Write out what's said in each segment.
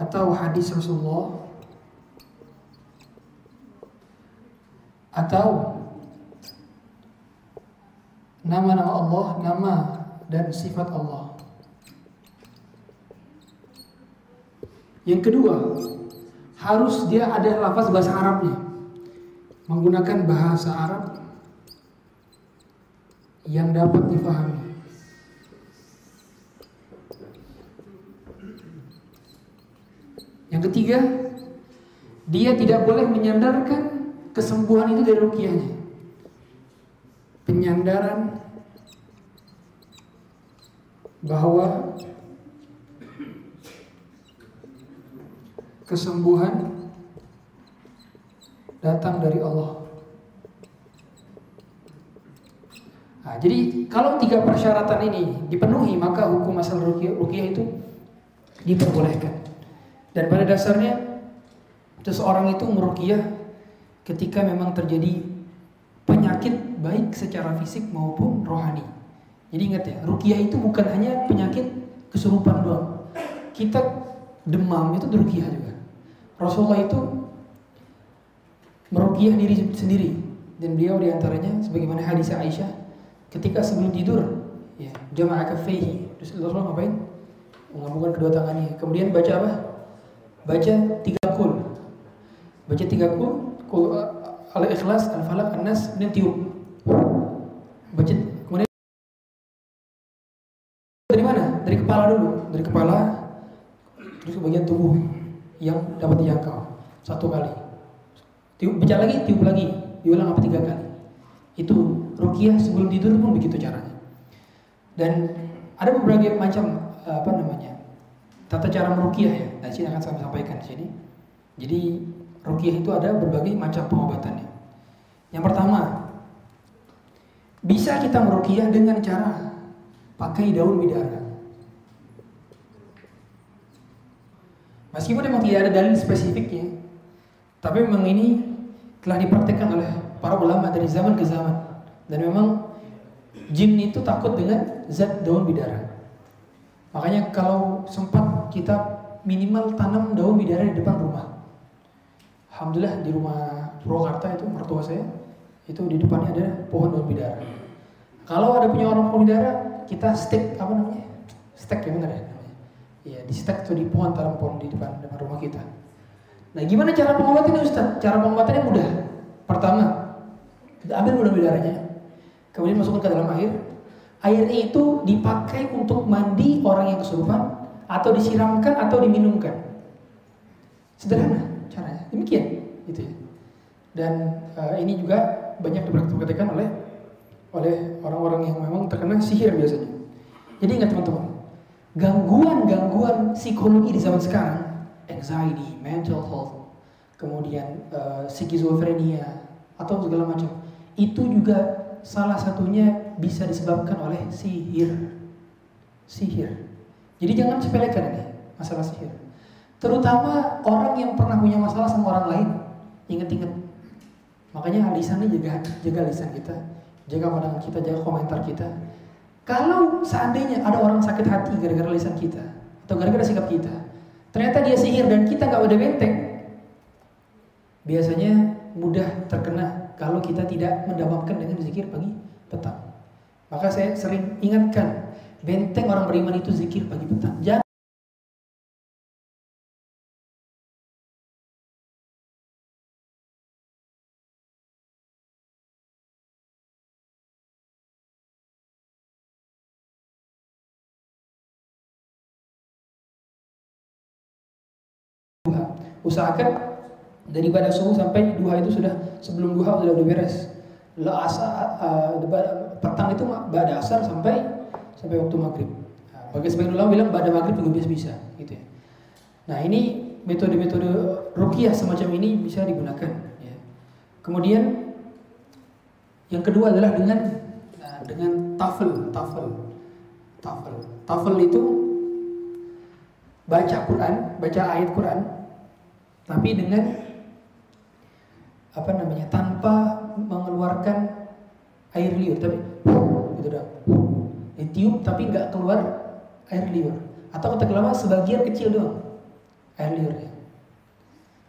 atau hadis Rasulullah atau nama-nama Allah, nama dan sifat Allah. Yang kedua, harus dia ada lafaz bahasa Arabnya. Menggunakan bahasa Arab yang dapat difahami. Ketiga, dia tidak boleh menyandarkan kesembuhan itu dari rukiahnya. Penyandaran bahwa kesembuhan datang dari Allah. Nah, jadi kalau tiga persyaratan ini dipenuhi maka hukum asal rukiah itu diperbolehkan. Dan pada dasarnya seseorang itu merukiah ketika memang terjadi penyakit baik secara fisik maupun rohani. Jadi ingat ya, rukiah itu bukan hanya penyakit kesurupan doang. Kita demam itu rukiah juga. Rasulullah itu merukiah diri sendiri dan beliau di antaranya sebagaimana hadis Aisyah ketika sebelum tidur ya jamaah kafaihi terus Rasulullah ngapain menggabungkan kedua tangannya kemudian baca apa baca tiga kul. Baca tiga kul kul al ikhlas al falak an nas kemudian tiup. Baca kemudian dari mana? Dari kepala dulu. Dari kepala terus ke bagian tubuh yang dapat dijangkau. Satu kali. Tiup baca lagi tiup lagi. Diulang apa? Tiga kali. Itu rukiah sebelum tidur pun begitu caranya. Dan ada beberapa macam apa namanya tata cara merukiah ya. Nah, sini akan saya sampaikan di sini. Jadi rukiah itu ada berbagai macam pengobatannya. Yang pertama, bisa kita merukiah dengan cara pakai daun bidara. Meskipun memang tidak ada dalil spesifiknya, tapi memang ini telah dipraktekkan oleh para ulama dari zaman ke zaman. Dan memang jin itu takut dengan zat daun bidara. Makanya kalau sempat kita minimal tanam daun bidara di depan rumah. Alhamdulillah di rumah Purwakarta itu mertua saya itu di depannya ada pohon daun bidara. Kalau ada punya orang pohon bidara, kita stek apa namanya? Stek ya benar ya? Iya, di stek tuh di pohon tanam pohon di depan depan rumah kita. Nah, gimana cara pengobatannya Ustaz? Cara pengobatannya mudah. Pertama, kita ambil daun bidaranya, kemudian masukkan ke dalam air, air itu dipakai untuk mandi orang yang kesurupan atau disiramkan atau diminumkan. Sederhana caranya. Demikian gitu ya. Dan uh, ini juga banyak dipraktikkan oleh oleh orang-orang yang memang terkena sihir biasanya. Jadi ingat teman-teman, gangguan-gangguan psikologi di zaman sekarang, anxiety, mental health, kemudian uh, skizofrenia atau segala macam, itu juga salah satunya bisa disebabkan oleh sihir. Sihir. Jadi jangan sepelekan ini masalah sihir. Terutama orang yang pernah punya masalah sama orang lain. Ingat-ingat. Makanya lisannya jaga, jaga lisan kita, jaga pandangan kita, jaga komentar kita. Kalau seandainya ada orang sakit hati gara-gara lisan kita atau gara-gara sikap kita, ternyata dia sihir dan kita nggak udah benteng, biasanya mudah terkena kalau kita tidak mendamamkan dengan zikir pagi petang. Maka saya sering ingatkan, benteng orang beriman itu zikir pagi petang. Jangan usahakan dari pada subuh sampai duha itu sudah sebelum duha sudah udah beres. La asa uh, petang itu pada asar sampai sampai waktu maghrib. Nah, bagi sebagian ulama bilang pada maghrib juga bisa gitu ya. Nah ini metode-metode rukiah semacam ini bisa digunakan. Ya. Kemudian yang kedua adalah dengan nah, dengan tafel, tafel, tafel. Tafel itu baca Quran, baca ayat Quran, tapi dengan apa namanya tanpa mengeluarkan air liur tapi gitu dah ditiup tapi nggak keluar air liur atau kata lama sebagian kecil doang air liur ya.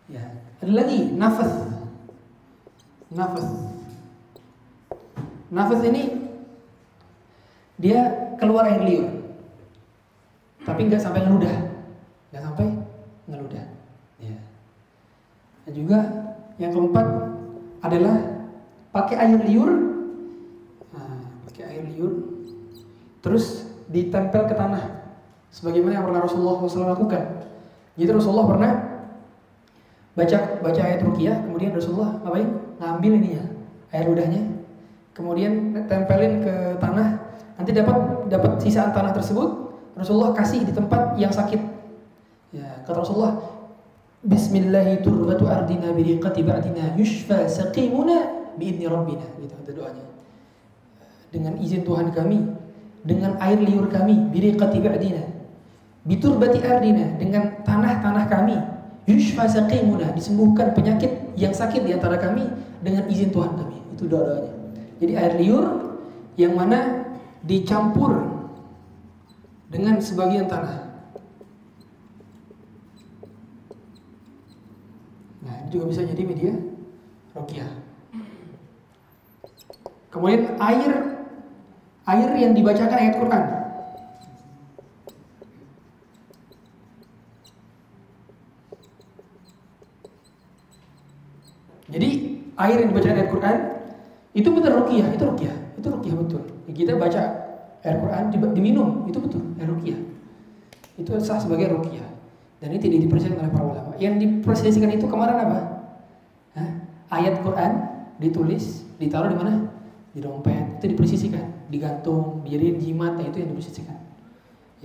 ya. Ada lagi nafas. Nafas. Nafas ini dia keluar air liur. Tapi nggak sampai ngeludah. Nggak sampai ngeludah. Ya. Dan juga yang keempat adalah pakai air liur. Terus ditempel ke tanah. Sebagaimana yang pernah Rasulullah SAW lakukan. Jadi Rasulullah pernah baca baca ayat rukiah, kemudian Rasulullah ngapain? Ngambil ini ya, air ludahnya, kemudian tempelin ke tanah. Nanti dapat dapat sisaan tanah tersebut, Rasulullah kasih di tempat yang sakit. Ya, kata Rasulullah, Bismillahi turbatu ardina biriqati ba'dina yushfa saqimuna biidni rabbina. Gitu ada doanya. Dengan izin Tuhan kami, dengan air liur kami, biriqati ba'dina. Biturbati ardina, dengan tanah-tanah kami, yushfa saqimuna disembuhkan penyakit yang sakit di antara kami dengan izin Tuhan kami. Itu doa-doanya. Jadi air liur yang mana dicampur dengan sebagian tanah. Nah, ini juga bisa jadi media rukyah. Kemudian air air yang dibacakan ayat Quran Jadi air yang dibaca ayat Quran itu betul rukiah, itu rukiah, itu rukiah betul. Kita baca air Quran diminum, itu betul air rukiah. Itu sah sebagai rukiah. Dan ini tidak dipercaya oleh para ulama. Yang diperselisihkan itu kemarin apa? Hah? Ayat Quran ditulis, ditaruh di mana? Di dompet. Itu dipersisikan, digantung, diri jimat, nah itu yang dipersisikan.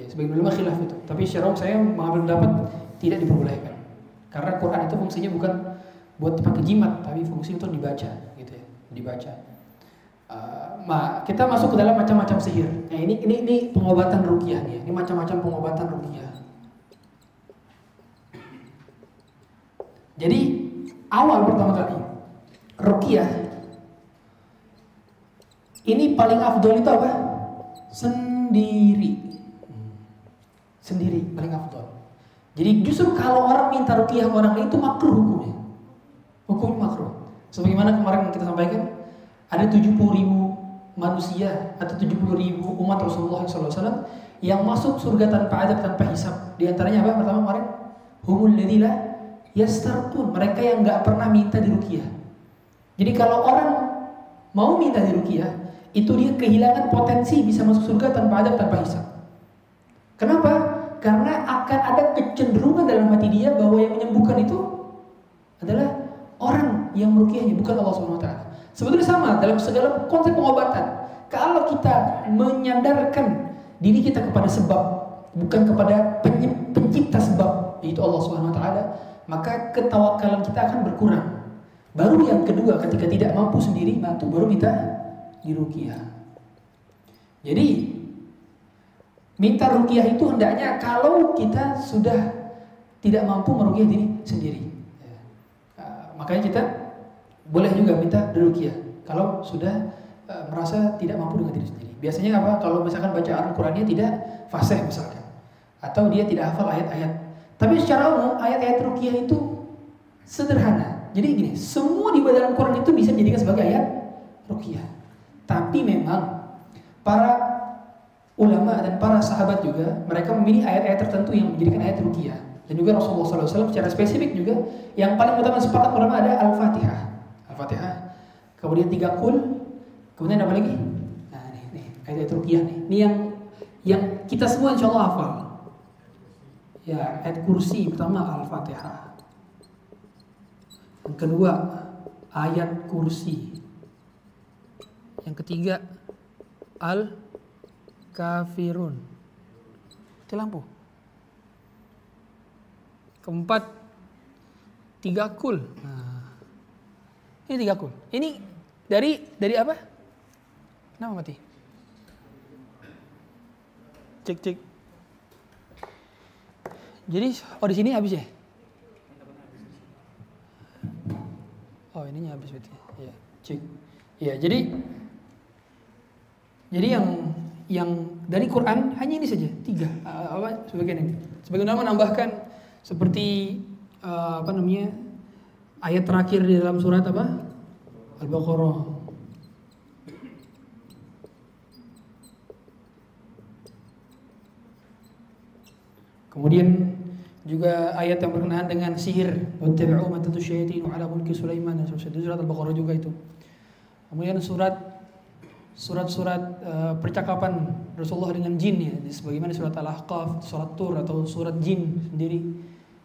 Ya, sebagai ulama khilaf itu. Tapi secara saya mengambil pendapat tidak diperbolehkan. Karena Quran itu fungsinya bukan buat dipakai jimat tapi fungsi untuk dibaca gitu ya dibaca uh, kita masuk ke dalam macam-macam sihir nah ini ini ini pengobatan rukiah nih ini macam-macam pengobatan rukiah jadi awal pertama kali rukiah ini paling afdol itu apa sendiri sendiri paling afdol jadi justru kalau orang minta rukiah orang itu makruh hukumnya hukum makruh. Sebagaimana kemarin kita sampaikan, ada 70 ribu manusia atau 70 ribu umat Rasulullah SAW yang masuk surga tanpa adab, tanpa hisap. Di antaranya apa? Pertama kemarin, humul ladila yastarqun. Mereka yang nggak pernah minta diruqyah. Jadi kalau orang mau minta diruqyah, itu dia kehilangan potensi bisa masuk surga tanpa adab, tanpa hisap. Kenapa? Karena akan ada kecenderungan dalam hati dia bahwa yang menyembuhkan itu adalah orang yang merukiahnya bukan Allah Subhanahu wa taala. Sebetulnya sama dalam segala konsep pengobatan. Kalau kita menyandarkan diri kita kepada sebab bukan kepada pencipta sebab yaitu Allah Subhanahu wa taala, maka ketawakalan kita akan berkurang. Baru yang kedua ketika tidak mampu sendiri, bantu baru kita dirukiah. Jadi minta rukiah itu hendaknya kalau kita sudah tidak mampu merukiah diri sendiri. Makanya kita boleh juga minta ruqyah kalau sudah uh, merasa tidak mampu dengan diri sendiri. Biasanya apa? Kalau misalkan bacaan Qurannya tidak fasih misalkan atau dia tidak hafal ayat-ayat. Tapi secara umum ayat-ayat ruqyah itu sederhana. Jadi gini, semua di dalam Quran itu bisa dijadikan sebagai ayat ruqyah. Tapi memang para ulama dan para sahabat juga mereka memilih ayat-ayat tertentu yang menjadikan ayat ruqyah. Dan juga Rasulullah SAW secara spesifik juga yang paling utama sepakat ulama ada Al-Fatihah. Al-Fatihah. Kemudian tiga kul. Kemudian apa lagi? Nah, ini, nih ayat ruqyah nih. Ini yang yang kita semua insya Allah hafal. Ya, ayat kursi pertama Al-Fatihah. Yang kedua ayat kursi. Yang ketiga Al-Kafirun. Itu lampu. Keempat, tiga kul. Nah, ini tiga kul. Ini dari dari apa? Kenapa mati? Cek cek. Jadi oh di sini habis ya? Oh ininya habis berarti. Ya, cek. Ya, jadi jadi yang yang dari Quran hanya ini saja tiga apa sebagian ini. Sebagian menambahkan Seperti uh, apa namanya? Ayat terakhir di dalam surat apa? Al-Baqarah. Kemudian juga ayat yang berkenaan dengan sihir wattabi'u ma ala mulki Sulaiman dan surat Al-Baqarah juga itu. Kemudian surat surat-surat uh, percakapan Rasulullah dengan jin ya, sebagaimana surat Al-Ahqaf, surat Tur atau surat jin sendiri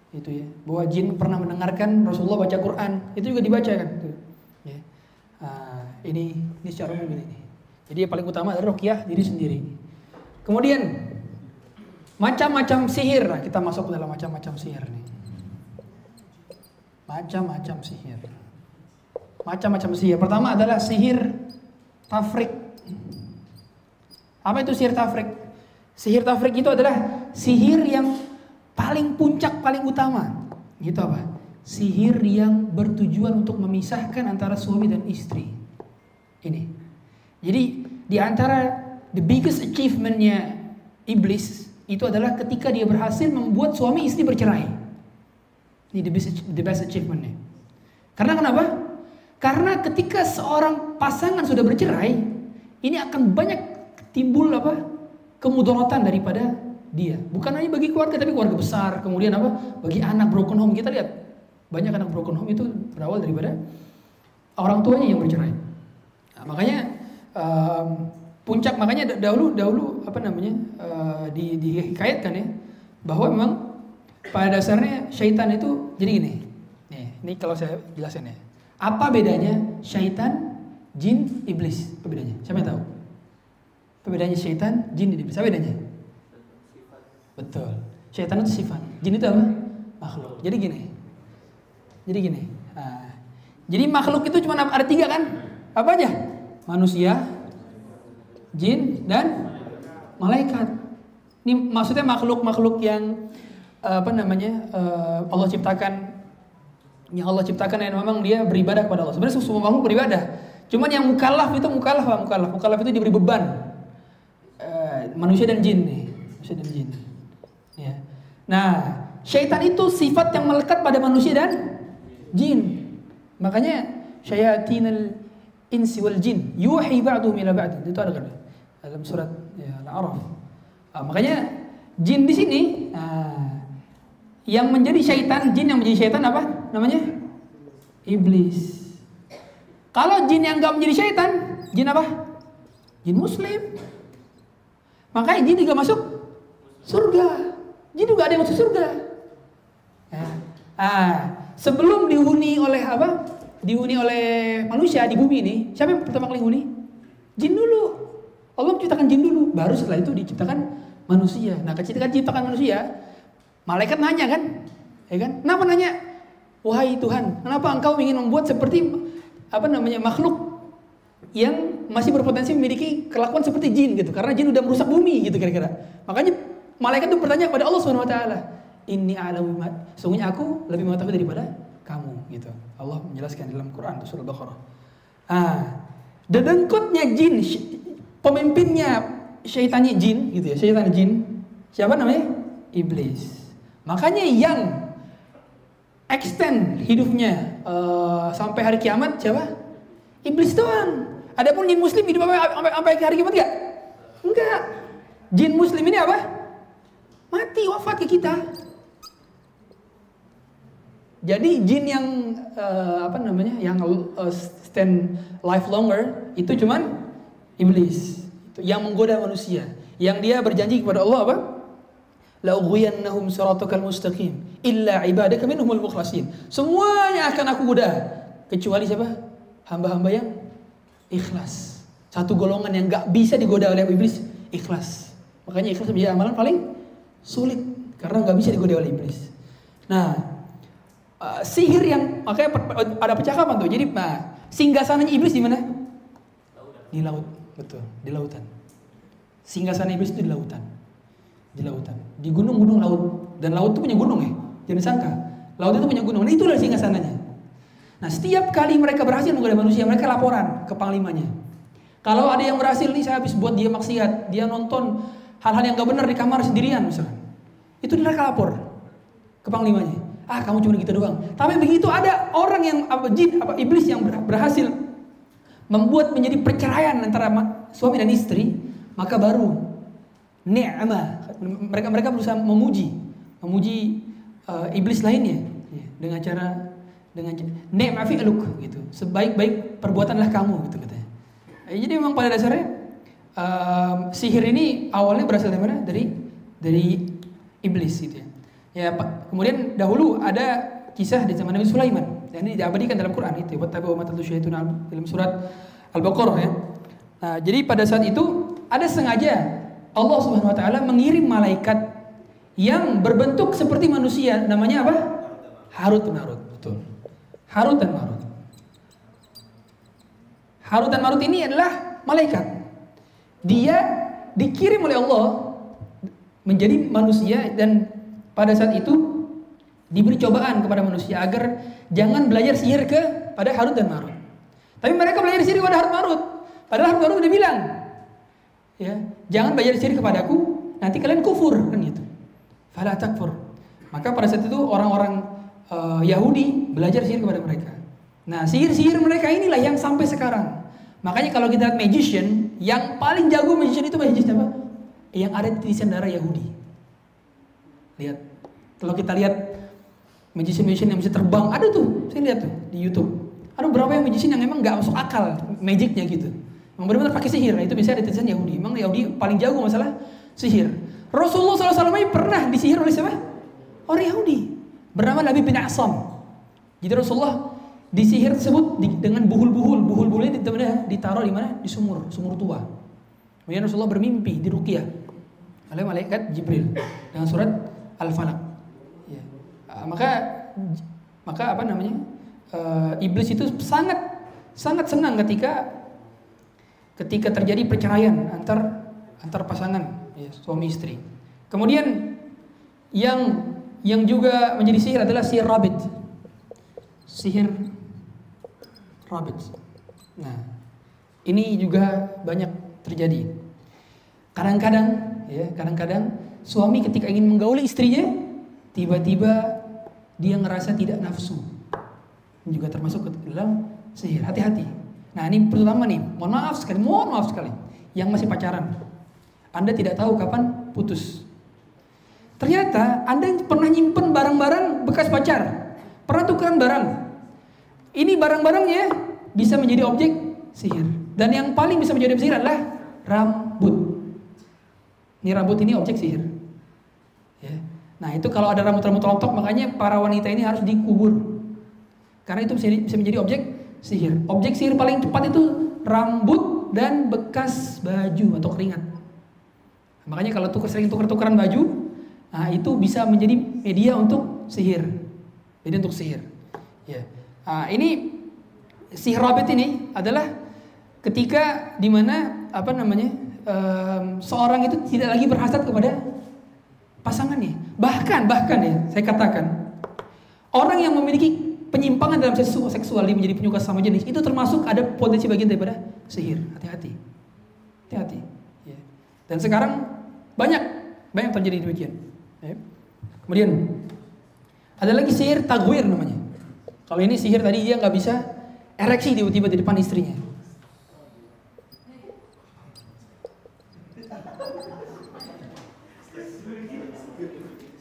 itu ya. Bahwa jin pernah mendengarkan Rasulullah baca Quran, itu juga dibaca kan. Ya. Uh, ini ini secara umum ini. Jadi yang paling utama adalah ruqyah diri sendiri. Kemudian Macam-macam sihir. Nah, kita masuk ke dalam macam-macam sihir nih. Macam-macam sihir. Macam-macam sihir. Pertama adalah sihir tafrik. Apa itu sihir tafrik? Sihir tafrik itu adalah sihir yang paling puncak, paling utama. Gitu apa? Sihir yang bertujuan untuk memisahkan antara suami dan istri. Ini. Jadi di antara the biggest achievementnya iblis itu adalah ketika dia berhasil membuat suami istri bercerai. Ini the best, the best achievementnya. Karena kenapa? Karena ketika seorang pasangan sudah bercerai, ini akan banyak timbul apa? kemudaratan daripada dia. Bukan hanya bagi keluarga tapi keluarga besar, kemudian apa? Bagi anak broken home kita lihat banyak anak broken home itu berawal daripada orang tuanya yang bercerai. Nah, makanya um, puncak makanya dahulu dahulu apa namanya uh, di dihikayatkan ya bahwa memang pada dasarnya syaitan itu jadi gini nih ini kalau saya jelasin ya apa bedanya syaitan jin iblis apa bedanya siapa yang tahu? Apa bedanya syaitan jin iblis. Apa bedanya? Betul. Syaitan itu sifat. Jin itu apa? Makhluk. Jadi gini. Jadi gini. Nah, jadi makhluk itu cuma ada tiga kan? Apa aja? Manusia jin dan malaikat. Ini maksudnya makhluk-makhluk yang eh, apa namanya uh, Allah ciptakan. Yang Allah ciptakan yang memang dia beribadah kepada Allah. Sebenarnya semua makhluk beribadah. Cuman yang mukallaf itu mukallaf apa mukallaf? Mukallaf itu diberi beban. Uh, manusia dan jin nih, manusia dan jin. Ya. Nah, syaitan itu sifat yang melekat pada manusia dan jin. Makanya syayatinal insi wal jin yuhi ba'duhum ila ba'd. Itu ada kan? dalam surat ya, Al-A'raf. Nah, makanya jin di sini nah, yang menjadi syaitan, jin yang menjadi syaitan apa namanya? Iblis. Kalau jin yang enggak menjadi syaitan, jin apa? Jin muslim. Makanya jin juga masuk surga. Jin juga ada yang masuk surga. Ya. Ah, sebelum dihuni oleh apa? Dihuni oleh manusia di bumi ini, siapa yang pertama kali huni? Jin dulu. Allah menciptakan jin dulu, baru setelah itu diciptakan manusia. Nah, ketika diciptakan manusia, malaikat nanya kan? Ya kan? Kenapa nanya? Wahai Tuhan, kenapa engkau ingin membuat seperti apa namanya makhluk yang masih berpotensi memiliki kelakuan seperti jin gitu? Karena jin udah merusak bumi gitu kira-kira. Makanya malaikat itu bertanya kepada Allah taala, "Inni a'lamu Sungguhnya aku lebih mengetahui daripada kamu gitu. Allah menjelaskan dalam Quran surah Al-Baqarah. Ah, dedengkutnya jin pemimpinnya syaitannya jin gitu ya, syaitan jin. Siapa namanya? Iblis. Makanya yang extend hidupnya uh, sampai hari kiamat siapa? Iblis doang. Adapun jin muslim hidup sampai, sampai, sampai hari kiamat enggak? Enggak. Jin muslim ini apa? Mati wafat ke kita. Jadi jin yang uh, apa namanya? yang uh, stand life longer itu cuman iblis yang menggoda manusia yang dia berjanji kepada Allah apa la ughwiyannahum siratakal mustaqim illa ibadaka minhumul mukhlasin. Semuanya akan aku goda. Kecuali siapa? Hamba-hamba yang ikhlas. Satu golongan yang gak bisa digoda oleh iblis ikhlas. Makanya ikhlas menjadi amalan paling sulit karena gak bisa digoda oleh iblis. Nah uh, sihir yang makanya ada percakapan tuh. Jadi nah, singgah sananya iblis di mana? Di laut. Betul, di lautan. Sehingga sana iblis itu di lautan. Di lautan. Di gunung-gunung laut. Dan laut itu punya gunung ya. Jangan sangka. Laut itu punya gunung. Nah itulah singgah sananya. Nah setiap kali mereka berhasil menggoda manusia, mereka laporan ke panglimanya. Kalau ada yang berhasil nih saya habis buat dia maksiat, dia nonton hal-hal yang gak benar di kamar sendirian misalkan. Itu mereka lapor. ke panglimanya. Ah, kamu cuma gitu doang. Tapi begitu ada orang yang apa jin apa iblis yang berhasil membuat menjadi perceraian antara suami dan istri, maka baru ni'mah mereka mereka berusaha memuji memuji uh, iblis lainnya ya, dengan cara dengan ni'mah fi'luk gitu. Sebaik-baik perbuatanlah kamu gitu katanya. Eh, jadi memang pada dasarnya uh, sihir ini awalnya berasal dari mana? Dari dari iblis gitu ya. Ya, kemudian dahulu ada kisah di zaman Nabi Sulaiman. Dan ini diabadikan dalam Quran itu. Wattabi'u ma tatlu syaitun dalam surat Al-Baqarah ya. Nah, jadi pada saat itu ada sengaja Allah Subhanahu wa taala mengirim malaikat yang berbentuk seperti manusia. Namanya apa? Harut Marut, betul. Harut dan Marut. Harut dan Marut ini adalah malaikat. Dia dikirim oleh Allah menjadi manusia dan pada saat itu diberi cobaan kepada manusia agar jangan belajar sihir ke pada Harut dan Marut. Tapi mereka belajar sihir kepada Harut Marut. Padahal Harut Marut udah bilang, ya, jangan belajar sihir kepadaku, nanti kalian kufur kan gitu. Fala takfur. Maka pada saat itu orang-orang uh, Yahudi belajar sihir kepada mereka. Nah, sihir-sihir mereka inilah yang sampai sekarang. Makanya kalau kita lihat magician, yang paling jago magician itu magician apa? Yang ada di darah Yahudi. Lihat. Kalau kita lihat magician-magician yang bisa terbang, ada tuh. Saya lihat tuh di YouTube. Ada beberapa yang magician yang memang nggak masuk akal magicnya gitu. Memang benar-benar pakai sihir. Nah, itu bisa ada tulisan Yahudi. Memang Yahudi paling jago masalah sihir. Rasulullah SAW pernah disihir oleh siapa? Orang Yahudi. Bernama Nabi bin Asam. Jadi Rasulullah disihir tersebut dengan buhul-buhul. Buhul-buhulnya ditaruh di mana? Di sumur, sumur tua. Kemudian Rasulullah bermimpi di Ruqyah oleh malaikat Jibril dengan surat Al-Falaq. Ya. Ah, maka maka apa namanya? Uh, iblis itu sangat sangat senang ketika ketika terjadi perceraian antar antar pasangan ya, suami istri. Kemudian yang yang juga menjadi sihir adalah sihir rabit. Sihir rabit. Nah, ini juga banyak terjadi. Kadang-kadang ya, kadang-kadang suami ketika ingin menggauli istrinya, tiba-tiba dia ngerasa tidak nafsu. Ini juga termasuk ke dalam sihir. Hati-hati. Nah, ini pertama nih, mohon maaf sekali, mohon maaf sekali yang masih pacaran. Anda tidak tahu kapan putus. Ternyata Anda pernah nyimpen barang-barang bekas pacar. Pernah tukeran barang. Ini barang-barangnya bisa menjadi objek sihir. Dan yang paling bisa menjadi objek sihir adalah rambut. Ini rambut ini objek sihir. Ya. Nah itu kalau ada rambut-rambut rontok makanya para wanita ini harus dikubur. Karena itu bisa menjadi objek sihir. Objek sihir paling cepat itu rambut dan bekas baju atau keringat. Makanya kalau tuker sering tuker-tukeran baju, nah itu bisa menjadi media untuk sihir. Jadi untuk sihir. Ya. Nah, ini sihir rabit ini adalah ketika di mana apa namanya um, seorang itu tidak lagi berhasad kepada pasangannya. Bahkan bahkan ya saya katakan orang yang memiliki penyimpangan dalam seksual, dia menjadi penyuka sama jenis itu termasuk ada potensi bagian daripada sihir. Hati-hati. Hati-hati. Dan sekarang banyak banyak terjadi demikian. Ya. Kemudian ada lagi sihir tagwir namanya. Kalau ini sihir tadi dia nggak bisa ereksi tiba-tiba di depan istrinya.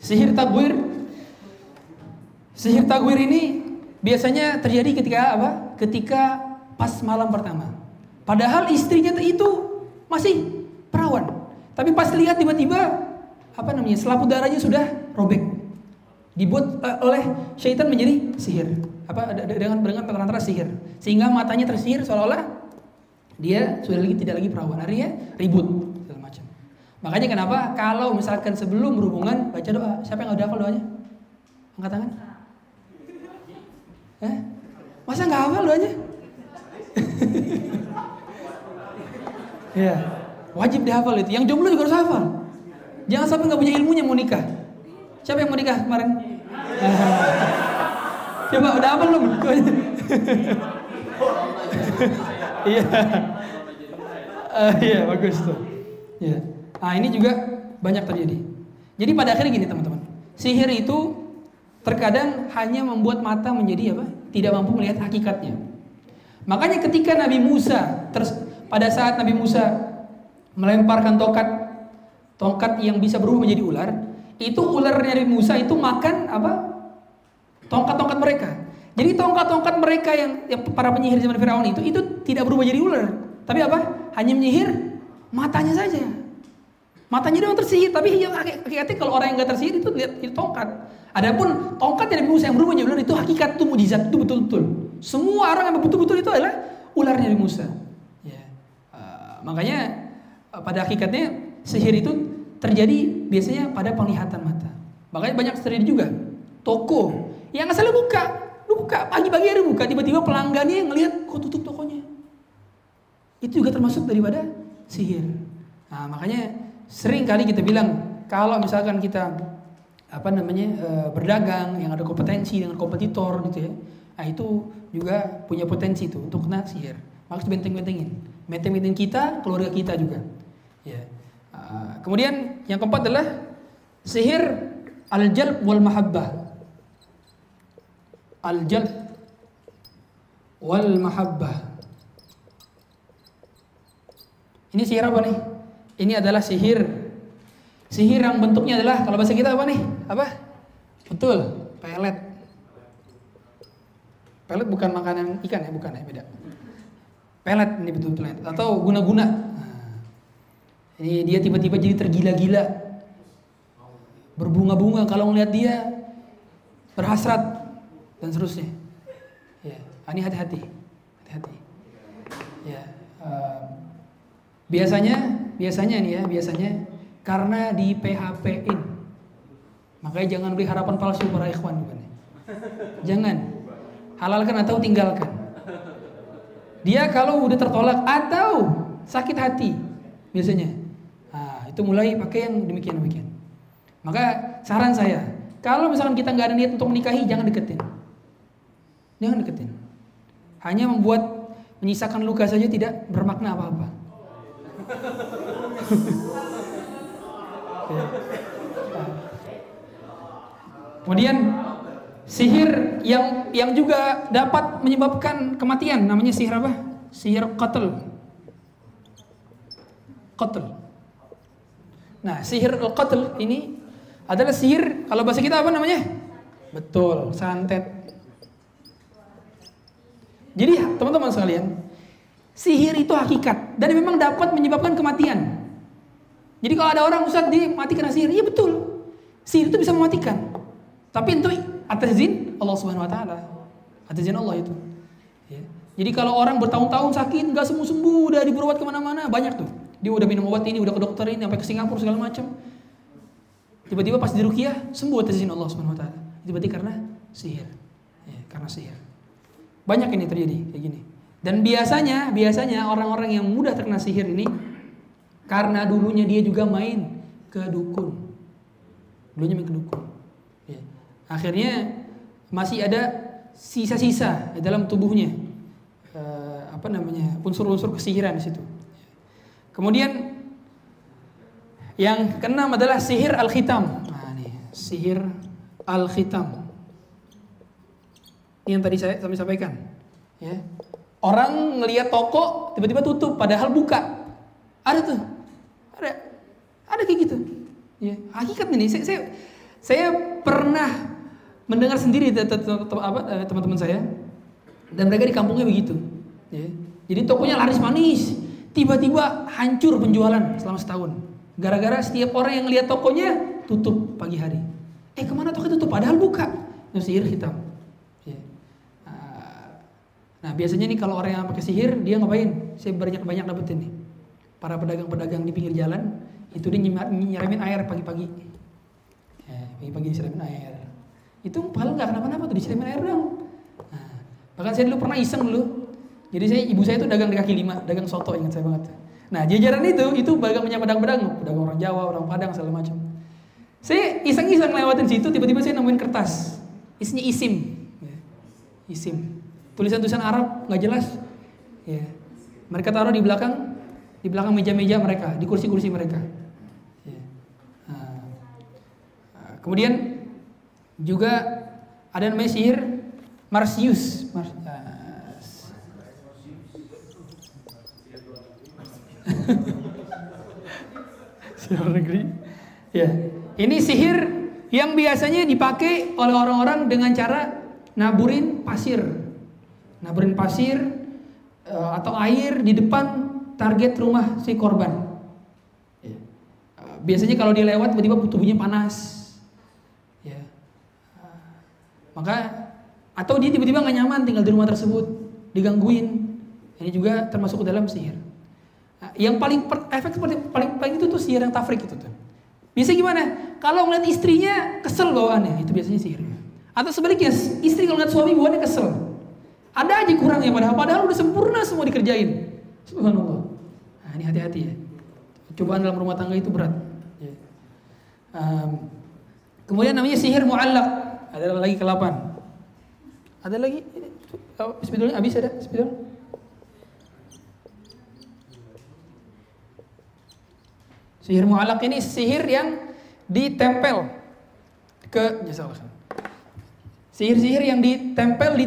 Sihir tagwir Sihir tagwir ini biasanya terjadi ketika apa? Ketika pas malam pertama. Padahal istrinya itu masih perawan. Tapi pas lihat tiba-tiba apa namanya selaput darahnya sudah robek. Dibuat uh, oleh syaitan menjadi sihir. Apa dengan dengan perantara sihir. Sehingga matanya tersihir seolah-olah dia sudah lagi tidak lagi perawan. Artinya ribut segala macam. Makanya kenapa kalau misalkan sebelum berhubungan baca doa, siapa yang udah hafal doanya? Angkat tangan. Eh? Masa nggak hafal doanya? Ya. Wajib dihafal itu. Yang jomblo juga harus hafal. Jangan sampai nggak punya ilmunya mau nikah. Siapa yang mau nikah kemarin? Coba udah hafal belum? Iya. Uh, iya bagus tuh. Iya. Nah ini juga banyak terjadi. Jadi pada akhirnya gini teman-teman. Sihir itu terkadang hanya membuat mata menjadi apa? Tidak mampu melihat hakikatnya. Makanya ketika Nabi Musa pada saat Nabi Musa melemparkan tongkat tongkat yang bisa berubah menjadi ular, itu ularnya Nabi Musa itu makan apa? Tongkat-tongkat mereka. Jadi tongkat-tongkat mereka yang, yang para penyihir zaman Firaun itu itu tidak berubah jadi ular, tapi apa? Hanya menyihir matanya saja. Matanya doang tersihir, tapi hakikatnya kalau orang yang nggak tersihir itu lihat itu tongkat. Adapun tongkat dari Musa yang berubah jadi itu hakikat itu mujizat itu betul-betul. Semua orang yang betul-betul itu adalah ularnya dari Musa. Ya. Uh, makanya uh, pada hakikatnya sihir itu terjadi biasanya pada penglihatan mata. Makanya banyak terjadi juga toko yang asal buka, lu buka pagi-pagi hari buka, tiba-tiba pelanggannya yang ngelihat kok tutup tokonya. Itu juga termasuk daripada sihir. Nah, makanya sering kali kita bilang kalau misalkan kita apa namanya e, berdagang yang ada kompetensi dengan kompetitor gitu ya nah itu juga punya potensi itu untuk kena sihir. Maka benteng-bentengin. Benteng-benteng kita keluarga kita juga. Ya. Uh, kemudian yang keempat adalah sihir al-jalb wal mahabbah. Al-jalb wal mahabbah. Ini sihir apa nih ini adalah sihir Sihir yang bentuknya adalah kalau bahasa kita apa nih? Apa? Betul, pelet. Pelet bukan makanan ikan ya, bukan ya, beda. Pelet ini betul pelet atau guna-guna. Nah, ini dia tiba-tiba jadi tergila-gila. Berbunga-bunga kalau ngeliat dia berhasrat dan seterusnya. Ya, ini hati-hati. Hati-hati. Ya, uh, biasanya biasanya nih ya, biasanya karena di PHP-in. Makanya jangan beri harapan palsu para ikhwan bukan ya? Jangan. Halalkan atau tinggalkan. Dia kalau udah tertolak atau sakit hati biasanya. Nah, itu mulai pakai yang demikian demikian. Maka saran saya, kalau misalkan kita nggak ada niat untuk menikahi, jangan deketin. Jangan deketin. Hanya membuat menyisakan luka saja tidak bermakna apa-apa. Kemudian sihir yang yang juga dapat menyebabkan kematian namanya sihir apa? Sihir qatl. Qatl. Nah, sihir al-qatl ini adalah sihir kalau bahasa kita apa namanya? Betul, santet. Jadi teman-teman sekalian, sihir itu hakikat dan memang dapat menyebabkan kematian. Jadi kalau ada orang Ustaz dia mati kena sihir, iya betul. Sihir itu bisa mematikan. Tapi itu atas izin Allah Subhanahu wa taala. Atas izin Allah itu. Ya. Jadi kalau orang bertahun-tahun sakit nggak sembuh-sembuh, udah berobat ke mana-mana, banyak tuh. Dia udah minum obat ini, udah ke dokter ini, sampai ke Singapura segala macam. Tiba-tiba pas di rukiah sembuh atas izin Allah Subhanahu wa taala. Itu berarti karena sihir. Ya, karena sihir. Banyak ini terjadi kayak gini. Dan biasanya, biasanya orang-orang yang mudah terkena sihir ini karena dulunya dia juga main ke dukun. Dulunya main ke dukun. Ya. Akhirnya masih ada sisa-sisa dalam tubuhnya. Uh, apa namanya? unsur-unsur kesihiran di situ. Kemudian yang keenam adalah sihir al-khitam. Nah, nih, sihir al-khitam. Ini yang tadi saya kami sampaikan. Ya. Orang ngelihat toko tiba-tiba tutup padahal buka. Ada tuh ada, ada kayak gitu. Ya, hakikat ini saya, saya, saya pernah mendengar sendiri eh, teman-teman saya dan mereka di kampungnya begitu. Ya. Jadi tokonya laris manis, tiba-tiba hancur penjualan selama setahun. Gara-gara setiap orang yang lihat tokonya tutup pagi hari. Eh ke mana toko tutup? Padahal buka. Itu sihir hitam. Nah biasanya nih kalau orang yang pakai sihir dia ngapain? Saya banyak banyak dapetin nih para pedagang-pedagang di pinggir jalan itu dia nyiramin air pagi-pagi. Ya, pagi-pagi disiramin air. Itu paling nggak kenapa-napa tuh disiramin air dong. Nah, bahkan saya dulu pernah iseng dulu. Jadi saya ibu saya itu dagang di kaki lima, dagang soto ingat saya banget. Nah jajaran itu itu bagang punya pedang-pedang, pedagang orang Jawa, orang Padang segala macam. Saya iseng-iseng lewatin situ, tiba-tiba saya nemuin kertas, isinya isim, ya. isim, tulisan-tulisan Arab nggak jelas. Ya. Mereka taruh di belakang di belakang meja-meja mereka, di kursi-kursi mereka. Ya. Nah, kemudian juga Ada namanya sihir Marsius. Mars sihir negeri. Ya, ini sihir yang biasanya dipakai oleh orang-orang dengan cara naburin pasir, naburin pasir uh, atau air di depan target rumah si korban. Ya. Uh, biasanya kalau dia lewat tiba-tiba tubuhnya panas, ya. Uh, maka atau dia tiba-tiba nggak nyaman tinggal di rumah tersebut, digangguin. Ini juga termasuk ke dalam sihir. Yang paling per, efek seperti paling paling itu tuh sihir yang tafrik itu tuh. Biasanya gimana? Kalau ngeliat istrinya kesel bawaannya, itu biasanya sihir. Atau sebaliknya, istri kalau ngeliat suami bawaannya kesel. Ada aja kurangnya padahal padahal udah sempurna semua dikerjain. Subhanallah. Nah, ini hati-hati ya. Cobaan dalam rumah tangga itu berat. Um, kemudian namanya sihir muallak. Ada lagi ke-8. Ada lagi? Oh, sebetulnya habis ada? Sebetulnya? Sihir mu'alak ini sihir yang ditempel ke Sihir-sihir yang ditempel di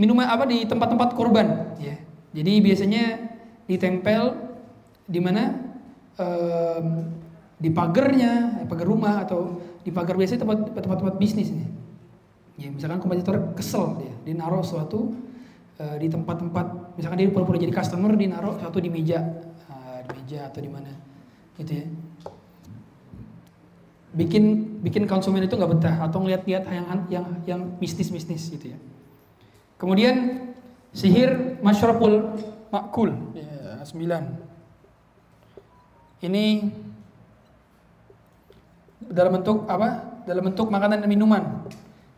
minuman apa di tempat-tempat korban, ya. Jadi biasanya ditempel di mana um, di pagarnya, pagar rumah atau di pagar biasa tempat-tempat bisnis ini. Ya, misalkan kompetitor kesel dia, dia naruh suatu uh, di tempat-tempat, misalkan dia pura-pura jadi customer, dia naruh suatu di meja, uh, di meja atau di mana gitu ya bikin bikin konsumen itu nggak betah atau ngeliat-liat yang yang yang mistis-mistis gitu ya kemudian sihir masyraful makul ya, sembilan ini dalam bentuk apa dalam bentuk makanan dan minuman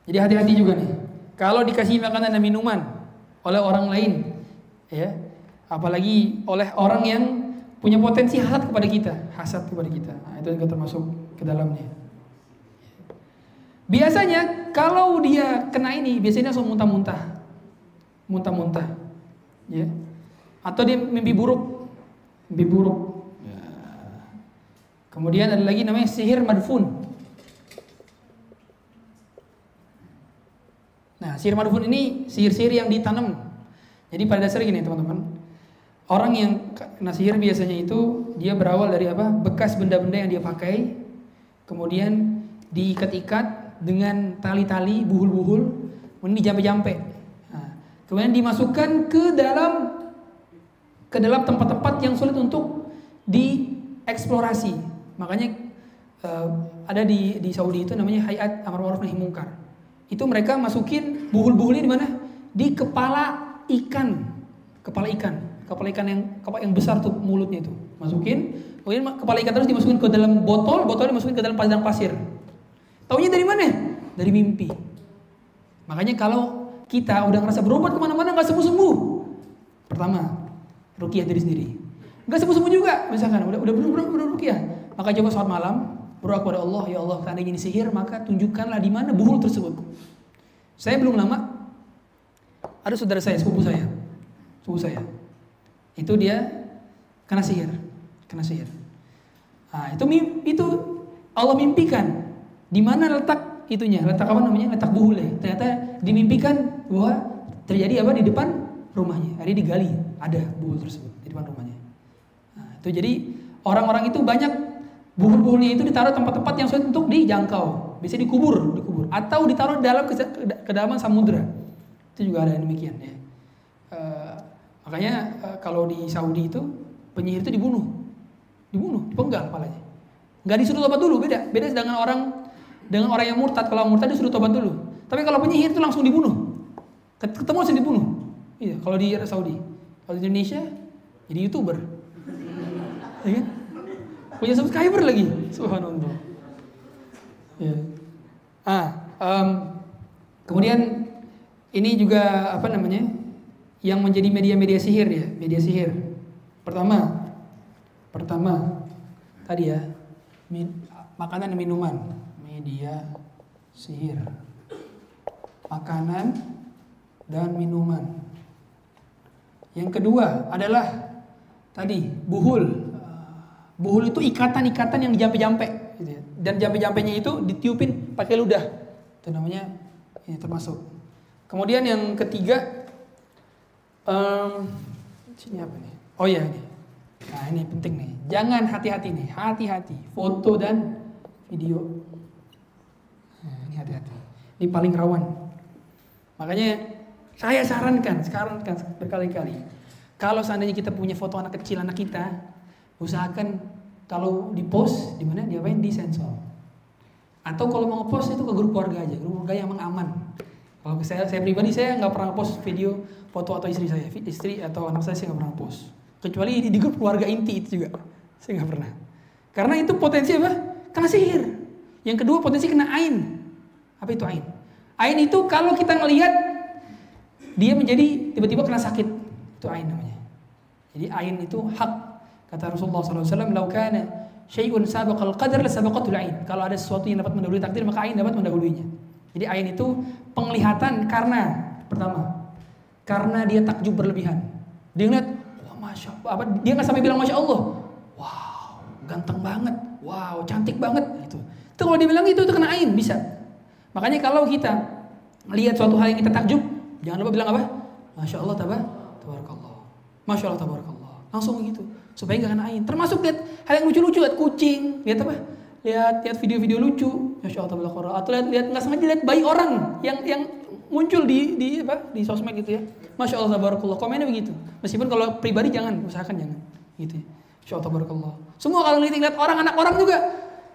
jadi hati-hati juga nih kalau dikasih makanan dan minuman oleh orang lain ya apalagi oleh orang yang punya potensi hasad kepada kita, hasad kepada kita. Nah, itu juga termasuk ke dalamnya. Biasanya kalau dia kena ini, biasanya langsung muntah-muntah. Muntah-muntah. Ya. Atau dia mimpi buruk. Mimpi buruk. Ya. Kemudian ada lagi namanya sihir madfun. Nah, sihir madfun ini sihir-sihir yang ditanam. Jadi pada dasarnya gini teman-teman, Orang yang kena sihir biasanya itu dia berawal dari apa? Bekas benda-benda yang dia pakai, kemudian diikat-ikat dengan tali-tali, buhul-buhul, kemudian dijampe-jampe. Kemudian dimasukkan ke dalam ke dalam tempat-tempat yang sulit untuk dieksplorasi. Makanya uh, ada di di Saudi itu namanya Hayat Amar Ma'ruf Nahi Mungkar. Itu mereka masukin buhul-buhulnya di mana? Di kepala ikan, kepala ikan. Kepala ikan yang kepala yang besar tuh mulutnya itu. Masukin. Kemudian kepala ikan terus dimasukin ke dalam botol. Botol dimasukin ke dalam padang pasir. Taunya dari mana? Dari mimpi. Makanya kalau kita udah ngerasa berobat ke mana-mana nggak sembuh sembuh pertama rukiah diri sendiri. Nggak sembuh sembuh juga misalkan. Udah udah udah, udah rukiah. Maka coba sholat malam berdoa kepada Allah ya Allah karena ini sihir maka tunjukkanlah di mana buhul tersebut. Saya belum lama ada saudara saya sepupu saya. Sepupu saya. Itu dia kena sihir, kena sihir. Nah, itu itu Allah mimpikan di mana letak itunya, letak apa namanya, letak buhule. Ternyata dimimpikan bahwa terjadi apa di depan rumahnya. Hari digali, ada buhul tersebut di depan rumahnya. Nah, itu jadi orang-orang itu banyak buhul-buhulnya itu ditaruh tempat-tempat yang sulit untuk dijangkau. Bisa dikubur, dikubur atau ditaruh dalam kedalaman samudra. Itu juga ada yang demikian ya. Uh, Makanya uh, kalau di Saudi itu penyihir itu dibunuh, dibunuh, dipenggal kepalanya. Gak disuruh tobat dulu, beda. Beda dengan orang dengan orang yang murtad. Kalau murtad disuruh tobat dulu. Tapi kalau penyihir itu langsung dibunuh. Ketemu langsung dibunuh. Iya, kalau di Saudi. Kalau di Indonesia jadi youtuber, ya kan? Punya subscriber lagi, subhanallah. Ya. Ah, um, kemudian ini juga apa namanya? yang menjadi media-media sihir ya, media sihir. Pertama, pertama tadi ya, makanan dan minuman, media sihir. Makanan dan minuman. Yang kedua adalah tadi buhul. Buhul itu ikatan-ikatan yang dijampe-jampe gitu ya. Dan jampe-jampenya itu ditiupin pakai ludah. Itu namanya Ini termasuk. Kemudian yang ketiga, um, sini apa nih? Oh ya ini. Nah ini penting nih. Jangan hati-hati nih, hati-hati. Foto dan video. Nah, ini hati-hati. Ini paling rawan. Makanya saya sarankan, sekarang kan berkali-kali. Kalau seandainya kita punya foto anak kecil anak kita, usahakan kalau di post di mana diapain di sensor. Atau kalau mau post itu ke grup keluarga aja, grup keluarga yang aman. Kalau saya, saya pribadi saya nggak pernah post video foto atau istri saya, istri atau anak saya saya nggak pernah post. Kecuali di, di grup keluarga inti itu juga, saya nggak pernah. Karena itu potensi apa? Kena sihir. Yang kedua potensi kena ain. Apa itu ain? Ain itu kalau kita ngelihat dia menjadi tiba-tiba kena sakit. Itu ain namanya. Jadi ain itu hak. Kata Rasulullah SAW, "Lau kana syai'un sabaqal qadar la sabaqatul ain." Kalau ada sesuatu yang dapat mendahului takdir, maka ain dapat mendahuluinya. Jadi ain itu penglihatan karena pertama karena dia takjub berlebihan. Dia ngeliat, wah masya Allah, dia nggak sampai bilang masya Allah, wow ganteng banget, wow cantik banget gitu. Itu kalau dia bilang itu itu kena ain bisa. Makanya kalau kita melihat suatu hal yang kita takjub, jangan lupa bilang apa? Masya Allah tabah, tabarakallah. Masya Allah tabarakallah. Langsung gitu supaya nggak kena ain. Termasuk lihat hal yang lucu-lucu, lihat kucing, lihat apa? lihat lihat video-video lucu, masya Allah tabarakallah. Atau lihat lihat nggak sengaja lihat bayi orang yang yang muncul di di apa di sosmed gitu ya. Masya Allah tabarakallah. Komennya begitu. Meskipun kalau pribadi jangan, usahakan jangan. Gitu ya. Masya Allah tabarakallah. Semua kalau lihat orang anak orang juga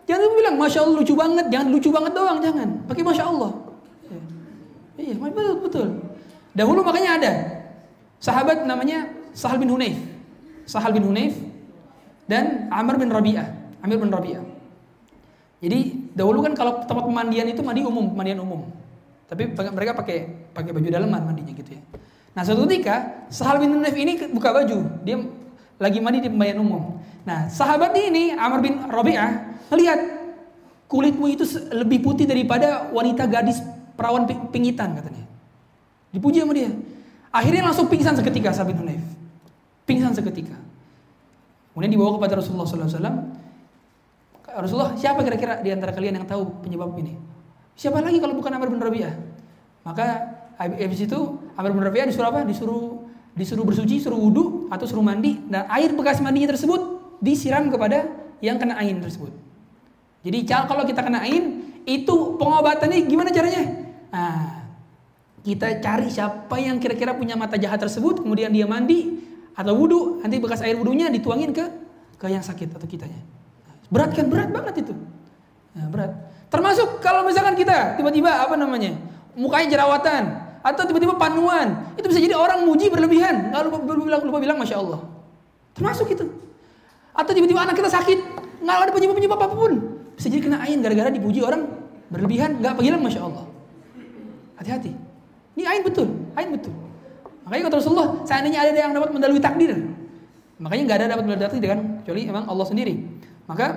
jangan bilang masya Allah lucu banget, jangan lucu banget doang, jangan. Pakai masya Allah. Ya. Iya, betul betul. Dahulu makanya ada sahabat namanya Sahal bin Hunayf. Sahal bin Hunayf dan Amr bin Rabi'ah. Amir bin Rabi'ah. Jadi dahulu kan kalau tempat pemandian itu mandi umum, pemandian umum. Tapi mereka pakai pakai baju dalaman mandinya gitu ya. Nah suatu ketika Sahal bin Hunayf ini buka baju, dia lagi mandi di pemandian umum. Nah sahabat ini Amr bin Rabi'ah melihat kulitmu itu lebih putih daripada wanita gadis perawan pingitan katanya. Dipuji sama dia. Akhirnya langsung pingsan seketika Sahal bin Hunayf. Pingsan seketika. Kemudian dibawa kepada Rasulullah SAW. Rasulullah, siapa kira-kira di antara kalian yang tahu penyebab ini? Siapa lagi kalau bukan Amr bin Rabi'ah? Maka habis itu Amr bin Rabi'ah disuruh apa? Disuruh disuruh bersuci, suruh wudhu atau suruh mandi dan air bekas mandinya tersebut disiram kepada yang kena ain tersebut. Jadi kalau kita kena ain itu pengobatannya gimana caranya? Nah, kita cari siapa yang kira-kira punya mata jahat tersebut, kemudian dia mandi atau wudhu, nanti bekas air wudhunya dituangin ke ke yang sakit atau kitanya. Berat kan? Berat banget itu. Nah, berat. Termasuk kalau misalkan kita tiba-tiba apa namanya? Mukanya jerawatan atau tiba-tiba panuan, itu bisa jadi orang muji berlebihan. Nggak lupa, lupa bilang lupa bilang masya Allah. Termasuk itu. Atau tiba-tiba anak kita sakit, nggak ada penyebab-penyebab apa pun. Bisa jadi kena ain gara-gara dipuji orang berlebihan, nggak bilang masya Allah. Hati-hati. Ini ain betul, ain betul. Makanya kata Rasulullah, seandainya ada yang dapat mendalui takdir, makanya nggak ada dapat mendalui takdir kan, kecuali emang Allah sendiri. Maka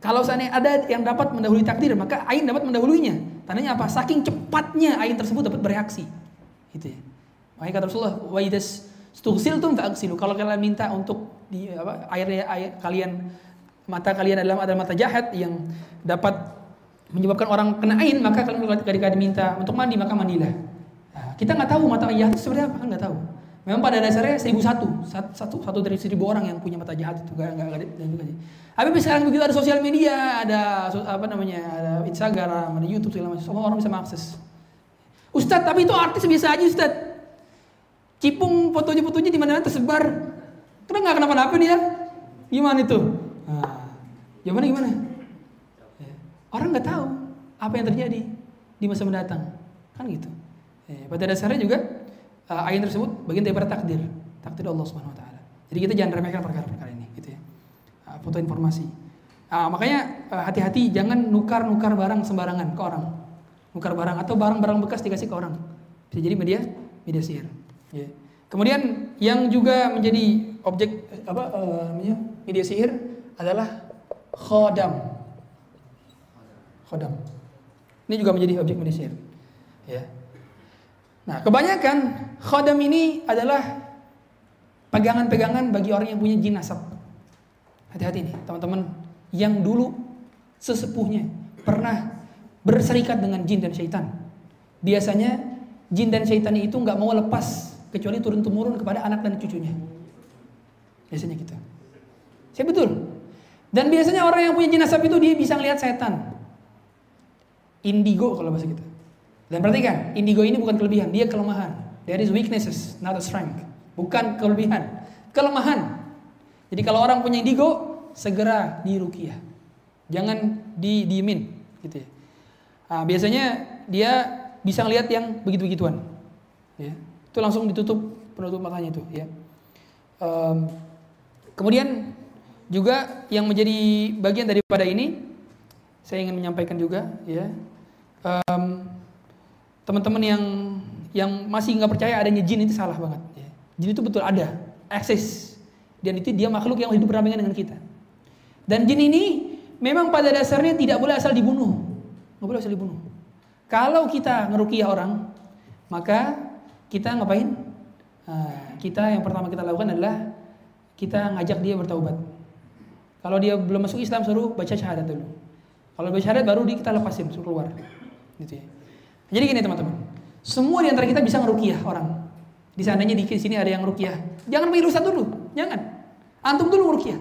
kalau seandainya ada yang dapat mendahului takdir, maka ain dapat mendahuluinya. Tandanya apa? Saking cepatnya ain tersebut dapat bereaksi. Gitu ya. Makanya kata Rasulullah, "Wa idas stughsiltum fa'ghsilu." Kalau kalian minta untuk di apa air, air kalian mata kalian adalah adalah mata jahat yang dapat menyebabkan orang kena ain, maka kalian ketika diminta untuk mandi maka mandilah. Nah, kita nggak tahu mata jahat itu seperti apa, kan nggak tahu. Memang pada dasarnya seribu satu, satu, satu dari seribu orang yang punya mata jahat itu gak, gak, gak, gak, Tapi sekarang begitu ada sosial media, ada apa namanya, ada Instagram, ada YouTube segala macam, semua orang bisa mengakses. Ustadz, tapi itu artis biasa aja Ustadz. Cipung fotonya-fotonya di mana-mana tersebar. Karena nggak kenapa-napa dia. Gimana itu? Nah, gimana gimana? Ya. Orang nggak tahu apa yang terjadi di masa mendatang, kan gitu. Ya, pada dasarnya juga uh, ayat tersebut bagian daripada takdir, takdir Allah Subhanahu wa taala. Jadi kita jangan remehkan perkara-perkara ini gitu ya. Uh, foto informasi. Uh, makanya hati-hati jangan nukar-nukar barang sembarangan ke orang. Nukar barang atau barang-barang bekas dikasih ke orang. Bisa jadi media media sihir. Yeah. Kemudian yang juga menjadi objek apa uh, media sihir adalah khodam. Khodam. Ini juga menjadi objek media sihir. Ya. Nah, kebanyakan khodam ini adalah pegangan-pegangan bagi orang yang punya jin asap. Hati-hati nih, teman-teman yang dulu sesepuhnya pernah berserikat dengan jin dan syaitan. biasanya jin dan syaitan itu nggak mau lepas kecuali turun temurun kepada anak dan cucunya. Biasanya gitu. Saya betul. Dan biasanya orang yang punya jin asap itu dia bisa ngelihat setan. Indigo kalau bahasa kita. Dan perhatikan, indigo ini bukan kelebihan, dia kelemahan. There is weaknesses, not a strength. Bukan kelebihan, kelemahan. Jadi kalau orang punya indigo, segera dirukiah. Jangan didiemin gitu ya. Nah, biasanya dia bisa ngelihat yang begitu-begituan. Ya. Itu langsung ditutup penutup matanya itu ya. Um, kemudian juga yang menjadi bagian daripada ini saya ingin menyampaikan juga ya. Um, teman-teman yang yang masih nggak percaya adanya jin itu salah banget ya. jin itu betul ada eksis. Dan itu dia makhluk yang hidup berdampingan dengan kita. Dan jin ini memang pada dasarnya tidak boleh asal dibunuh. Nggak boleh asal dibunuh. Kalau kita ngerukiah orang maka kita ngapain? Nah, kita yang pertama kita lakukan adalah kita ngajak dia bertaubat kalau dia belum masuk Islam suruh baca syahadat dulu kalau baca syahadat baru kita lepasin suruh keluar gitu ya jadi gini teman-teman, semua di antara kita bisa ngerukiah orang. Di seandainya di sini ada yang rukiah, jangan panggil ustaz dulu, jangan. Antum dulu ngerukiah.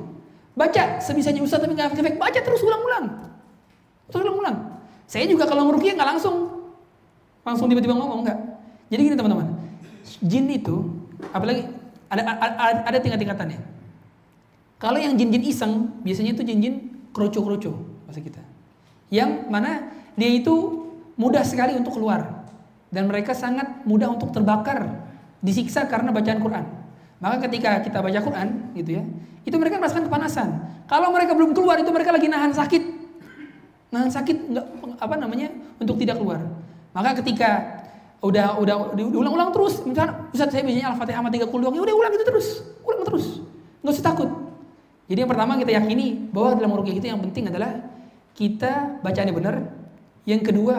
Baca sebisanya ustaz tapi nggak efek, baca terus ulang-ulang. Terus ulang-ulang. Saya juga kalau ngerukiah nggak langsung langsung tiba-tiba ngomong nggak. Jadi gini teman-teman, jin itu apalagi ada ada, ada tingkat-tingkatannya. Kalau yang jin-jin iseng, biasanya itu jin-jin kroco-kroco masa kita. Yang mana dia itu mudah sekali untuk keluar dan mereka sangat mudah untuk terbakar, disiksa karena bacaan Quran. Maka ketika kita baca Quran, gitu ya, itu mereka merasakan kepanasan. Kalau mereka belum keluar, itu mereka lagi nahan sakit, nahan sakit nggak apa namanya untuk tidak keluar. Maka ketika udah udah diulang-ulang terus, misalnya Ustaz saya biasanya Al-Fatihah sama 30 doang, ya udah ulang itu terus, ulang terus, nggak usah takut. Jadi yang pertama kita yakini bahwa dalam rukyah itu yang penting adalah kita bacaannya benar. Yang kedua,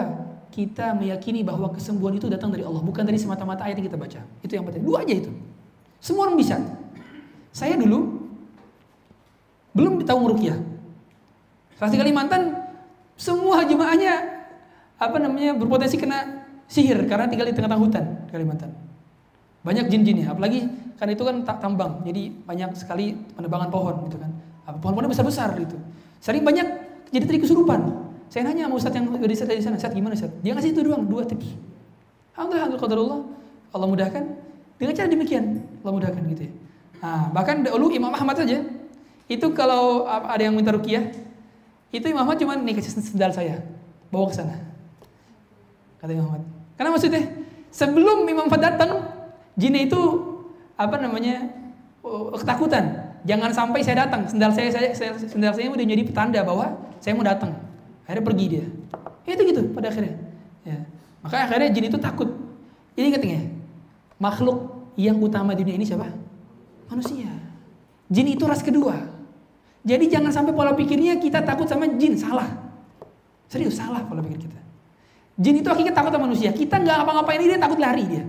kita meyakini bahwa kesembuhan itu datang dari Allah, bukan dari semata-mata ayat yang kita baca. Itu yang penting. Dua aja itu. Semua orang bisa. Saya dulu belum tahu merukyah. Saat di Kalimantan, semua jemaahnya apa namanya berpotensi kena sihir karena tinggal di tengah-tengah hutan Kalimantan. Banyak jin-jinnya, apalagi kan itu kan tak tambang, jadi banyak sekali penebangan pohon gitu kan. Pohon-pohonnya besar-besar gitu. Sering banyak jadi tadi kesurupan. Saya nanya sama Ustadz yang di sana, di sana, Ustadz gimana Ustadz? Dia ngasih itu doang, dua tips. Alhamdulillah, alhamdulillah, Allah mudahkan. Dengan cara demikian, Allah mudahkan gitu ya. Nah, bahkan dulu Imam Ahmad saja, itu kalau ada yang minta rukiah, itu Imam Ahmad cuma nih kasih sendal saya, bawa ke sana. Kata Imam Ahmad. Karena maksudnya, sebelum Imam Ahmad datang, jin itu apa namanya oh, ketakutan. Jangan sampai saya datang, sendal saya, saya sendal saya udah jadi petanda bahwa saya mau datang. Akhirnya pergi dia. Ya itu gitu pada akhirnya. Ya. Maka akhirnya jin itu takut. Jadi katanya makhluk yang utama di dunia ini siapa? Manusia. Jin itu ras kedua. Jadi jangan sampai pola pikirnya kita takut sama jin, salah. Serius salah pola pikir kita. Jin itu hakikatnya takut sama manusia. Kita nggak ngapa-ngapain dia takut lari dia.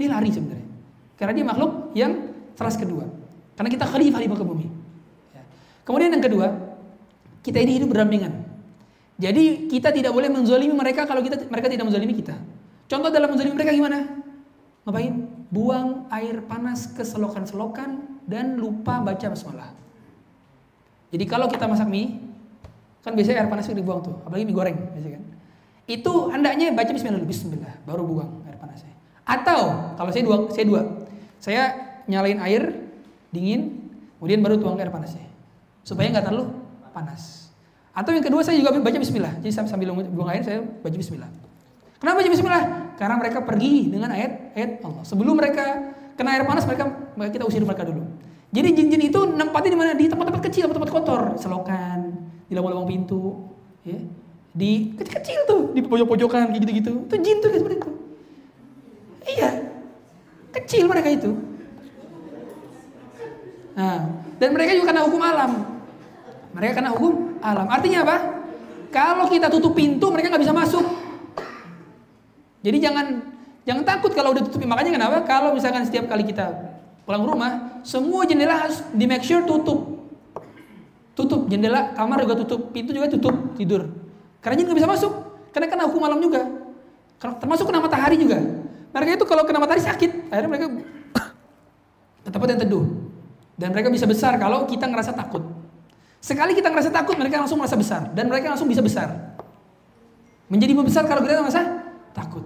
Dia lari sebenarnya. Karena dia makhluk yang ras kedua. Karena kita khalifah di muka bumi. Ya. Kemudian yang kedua, kita ini hidup berdampingan. Jadi kita tidak boleh menzolimi mereka kalau kita mereka tidak menzolimi kita. Contoh dalam menzolimi mereka gimana? Ngapain? Buang air panas ke selokan-selokan dan lupa baca basmalah. Jadi kalau kita masak mie, kan biasanya air panas itu dibuang tuh, apalagi mie goreng, biasanya kan. Itu hendaknya baca bismillah dulu, bismillah, baru buang air panasnya. Atau kalau saya dua, saya dua, saya nyalain air dingin, kemudian baru tuang air panasnya, supaya nggak terlalu panas. Atau yang kedua saya juga baca bismillah. Jadi sambil buang air saya baca bismillah. Kenapa baca bismillah? Karena mereka pergi dengan ayat ayat Allah. Sebelum mereka kena air panas mereka kita usir mereka dulu. Jadi jin-jin itu nempatnya di mana? Di tempat-tempat kecil, tempat-tempat kotor, selokan, di lubang-lubang pintu, ya. Di kecil-kecil tuh, di pojok-pojokan kayak gitu-gitu. Itu jin tuh seperti itu. Iya. Kecil mereka itu. Nah, dan mereka juga kena hukum alam. Mereka kena hukum alam. Artinya apa? Kalau kita tutup pintu, mereka nggak bisa masuk. Jadi jangan jangan takut kalau udah tutup. Makanya kenapa? Kalau misalkan setiap kali kita pulang rumah, semua jendela harus di make sure tutup. Tutup jendela, kamar juga tutup, pintu juga tutup, tidur. Karena jin nggak bisa masuk. Karena kena hukum alam juga. Termasuk kena matahari juga. Mereka itu kalau kena matahari sakit, akhirnya mereka tetap yang teduh. Dan mereka bisa besar kalau kita ngerasa takut. Sekali kita ngerasa takut, mereka langsung merasa besar. Dan mereka langsung bisa besar. Menjadi membesar kalau kita merasa takut.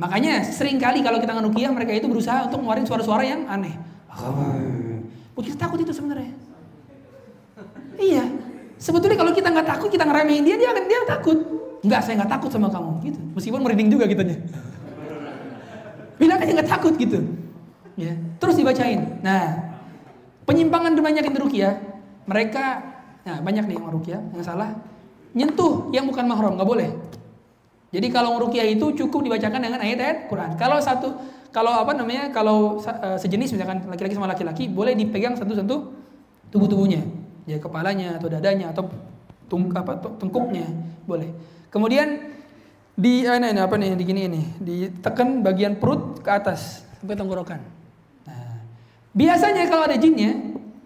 Makanya sering kali kalau kita ngerukiah mereka itu berusaha untuk ngeluarin suara-suara yang aneh. Oh, kita takut itu sebenarnya. Iya. Sebetulnya kalau kita nggak takut, kita ngeremehin dia, dia akan dia takut. Enggak, saya nggak takut sama kamu, gitu. Meskipun merinding juga kitanya. Bilang aja nggak takut gitu. Ya. Terus dibacain. Nah, penyimpangan banyak yang ya. mereka, nah banyak nih yang rukiah yang salah, nyentuh yang bukan mahram, nggak boleh. Jadi kalau rukiah itu cukup dibacakan dengan ayat-ayat Quran. Kalau satu, kalau apa namanya, kalau uh, sejenis misalkan laki-laki sama laki-laki, boleh dipegang satu-satu tubuh-tubuhnya ya kepalanya atau dadanya atau tung, apa tengkuknya boleh. Kemudian di ah, ini, apa nih di gini ini ditekan bagian perut ke atas sampai tenggorokan. Nah, biasanya kalau ada jinnya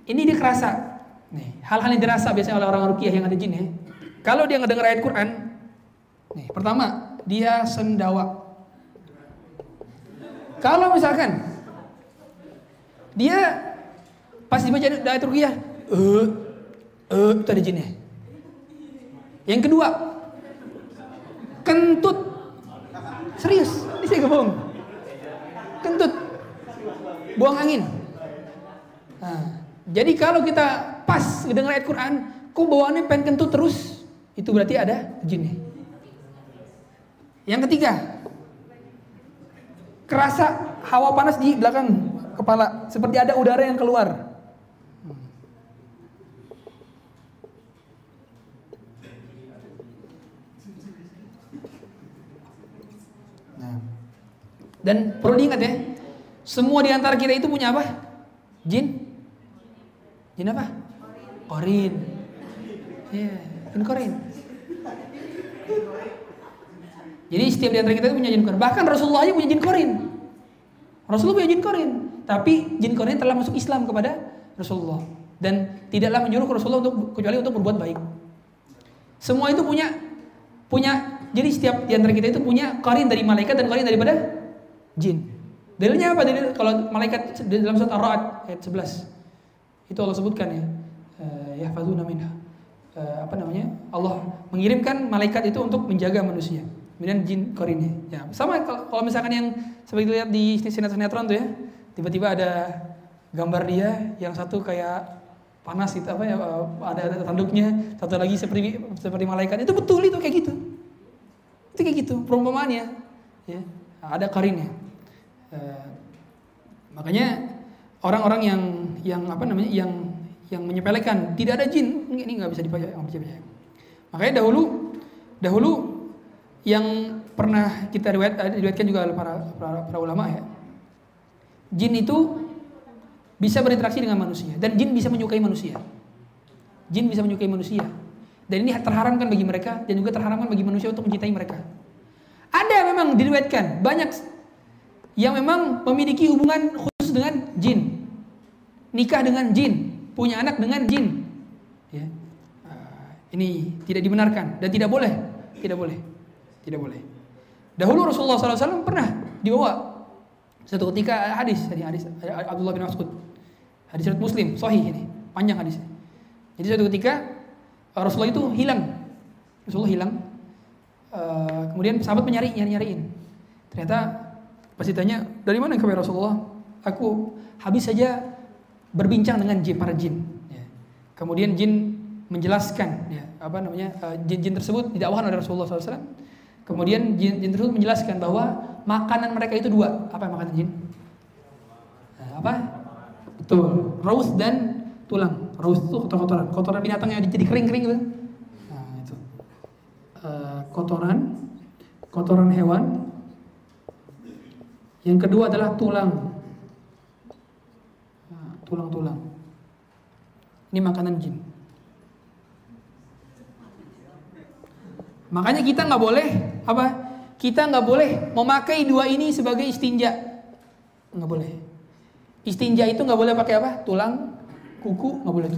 ini dia kerasa. Nih, hal-hal yang dirasa biasanya oleh orang rukiah yang ada jinnya. Kalau dia ngedengar ayat Quran, nih, pertama dia sendawa. Kalau misalkan dia pas dibaca ayat rukiah, eh, Eh, itu ada jinnya. Yang kedua, kentut. Serius, ini saya bohong. Kentut. Buang angin. Nah, jadi kalau kita pas dengar ayat Quran, kok bawaannya pengen kentut terus, itu berarti ada jinnya. Yang ketiga, kerasa hawa panas di belakang kepala, seperti ada udara yang keluar. Dan perlu diingat ya, semua di antara kita itu punya apa? Jin? Jin apa? Korin. Ya, jin korin. Jadi setiap di antara kita itu punya jin korin. Bahkan Rasulullah aja punya jin korin. Rasulullah punya jin korin. Tapi jin korin telah masuk Islam kepada Rasulullah. Dan tidaklah menyuruh Rasulullah untuk kecuali untuk berbuat baik. Semua itu punya punya jadi setiap di antara kita itu punya korin dari malaikat dan korin daripada jin. Dalilnya apa? Dalil kalau malaikat dalam surat Ar-Ra'd ayat 11. Itu Allah sebutkan ya. Uh, yahfazuna minha. Uh, apa namanya? Allah mengirimkan malaikat itu untuk menjaga manusia. Kemudian jin korinnya. Ya, sama kalau misalkan yang seperti lihat di sinetron-sinetron tuh ya, tiba-tiba ada gambar dia yang satu kayak panas itu apa ya eh, ada tanduknya satu lagi seperti seperti malaikat itu betul itu kayak gitu itu kayak gitu perumpamaannya ya ada karinnya. Eh, makanya orang-orang yang yang apa namanya yang yang menyepelekan tidak ada jin. Ini nggak bisa dipercaya makanya dahulu dahulu yang pernah kita riwayat diriwayatkan juga oleh para, para para ulama ya. Jin itu bisa berinteraksi dengan manusia dan jin bisa menyukai manusia. Jin bisa menyukai manusia. Dan ini terharamkan bagi mereka dan juga terharamkan bagi manusia untuk mencintai mereka ada memang diriwayatkan banyak yang memang memiliki hubungan khusus dengan jin. Nikah dengan jin, punya anak dengan jin. Ya. Uh, ini tidak dibenarkan dan tidak boleh. Tidak boleh. Tidak boleh. Dahulu Rasulullah SAW pernah dibawa satu ketika hadis dari hadis Abdullah bin Mas'ud. Hadis riwayat Muslim, sahih ini, panjang hadisnya. Jadi suatu ketika Rasulullah itu hilang. Rasulullah hilang. Uh, kemudian sahabat mencari nyari-nyariin. Ternyata Pas ditanya, dari mana kau Rasulullah? Aku habis saja berbincang dengan jin, para jin. Ya. Kemudian jin menjelaskan, ya, apa namanya, uh, jin-jin tersebut didakwakan oleh Rasulullah SAW. Kemudian jin, jin tersebut menjelaskan bahwa makanan mereka itu dua. Apa makanan jin? Nah, apa? Betul. Raus dan tulang. Raus itu kotoran, kotoran binatang yang jadi kering-kering itu. Kotoran, kotoran hewan yang kedua adalah tulang. Nah, tulang-tulang. Ini makanan jin. Makanya kita nggak boleh apa? Kita nggak boleh memakai dua ini sebagai istinja. Nggak boleh. Istinja itu nggak boleh pakai apa? Tulang, kuku nggak boleh.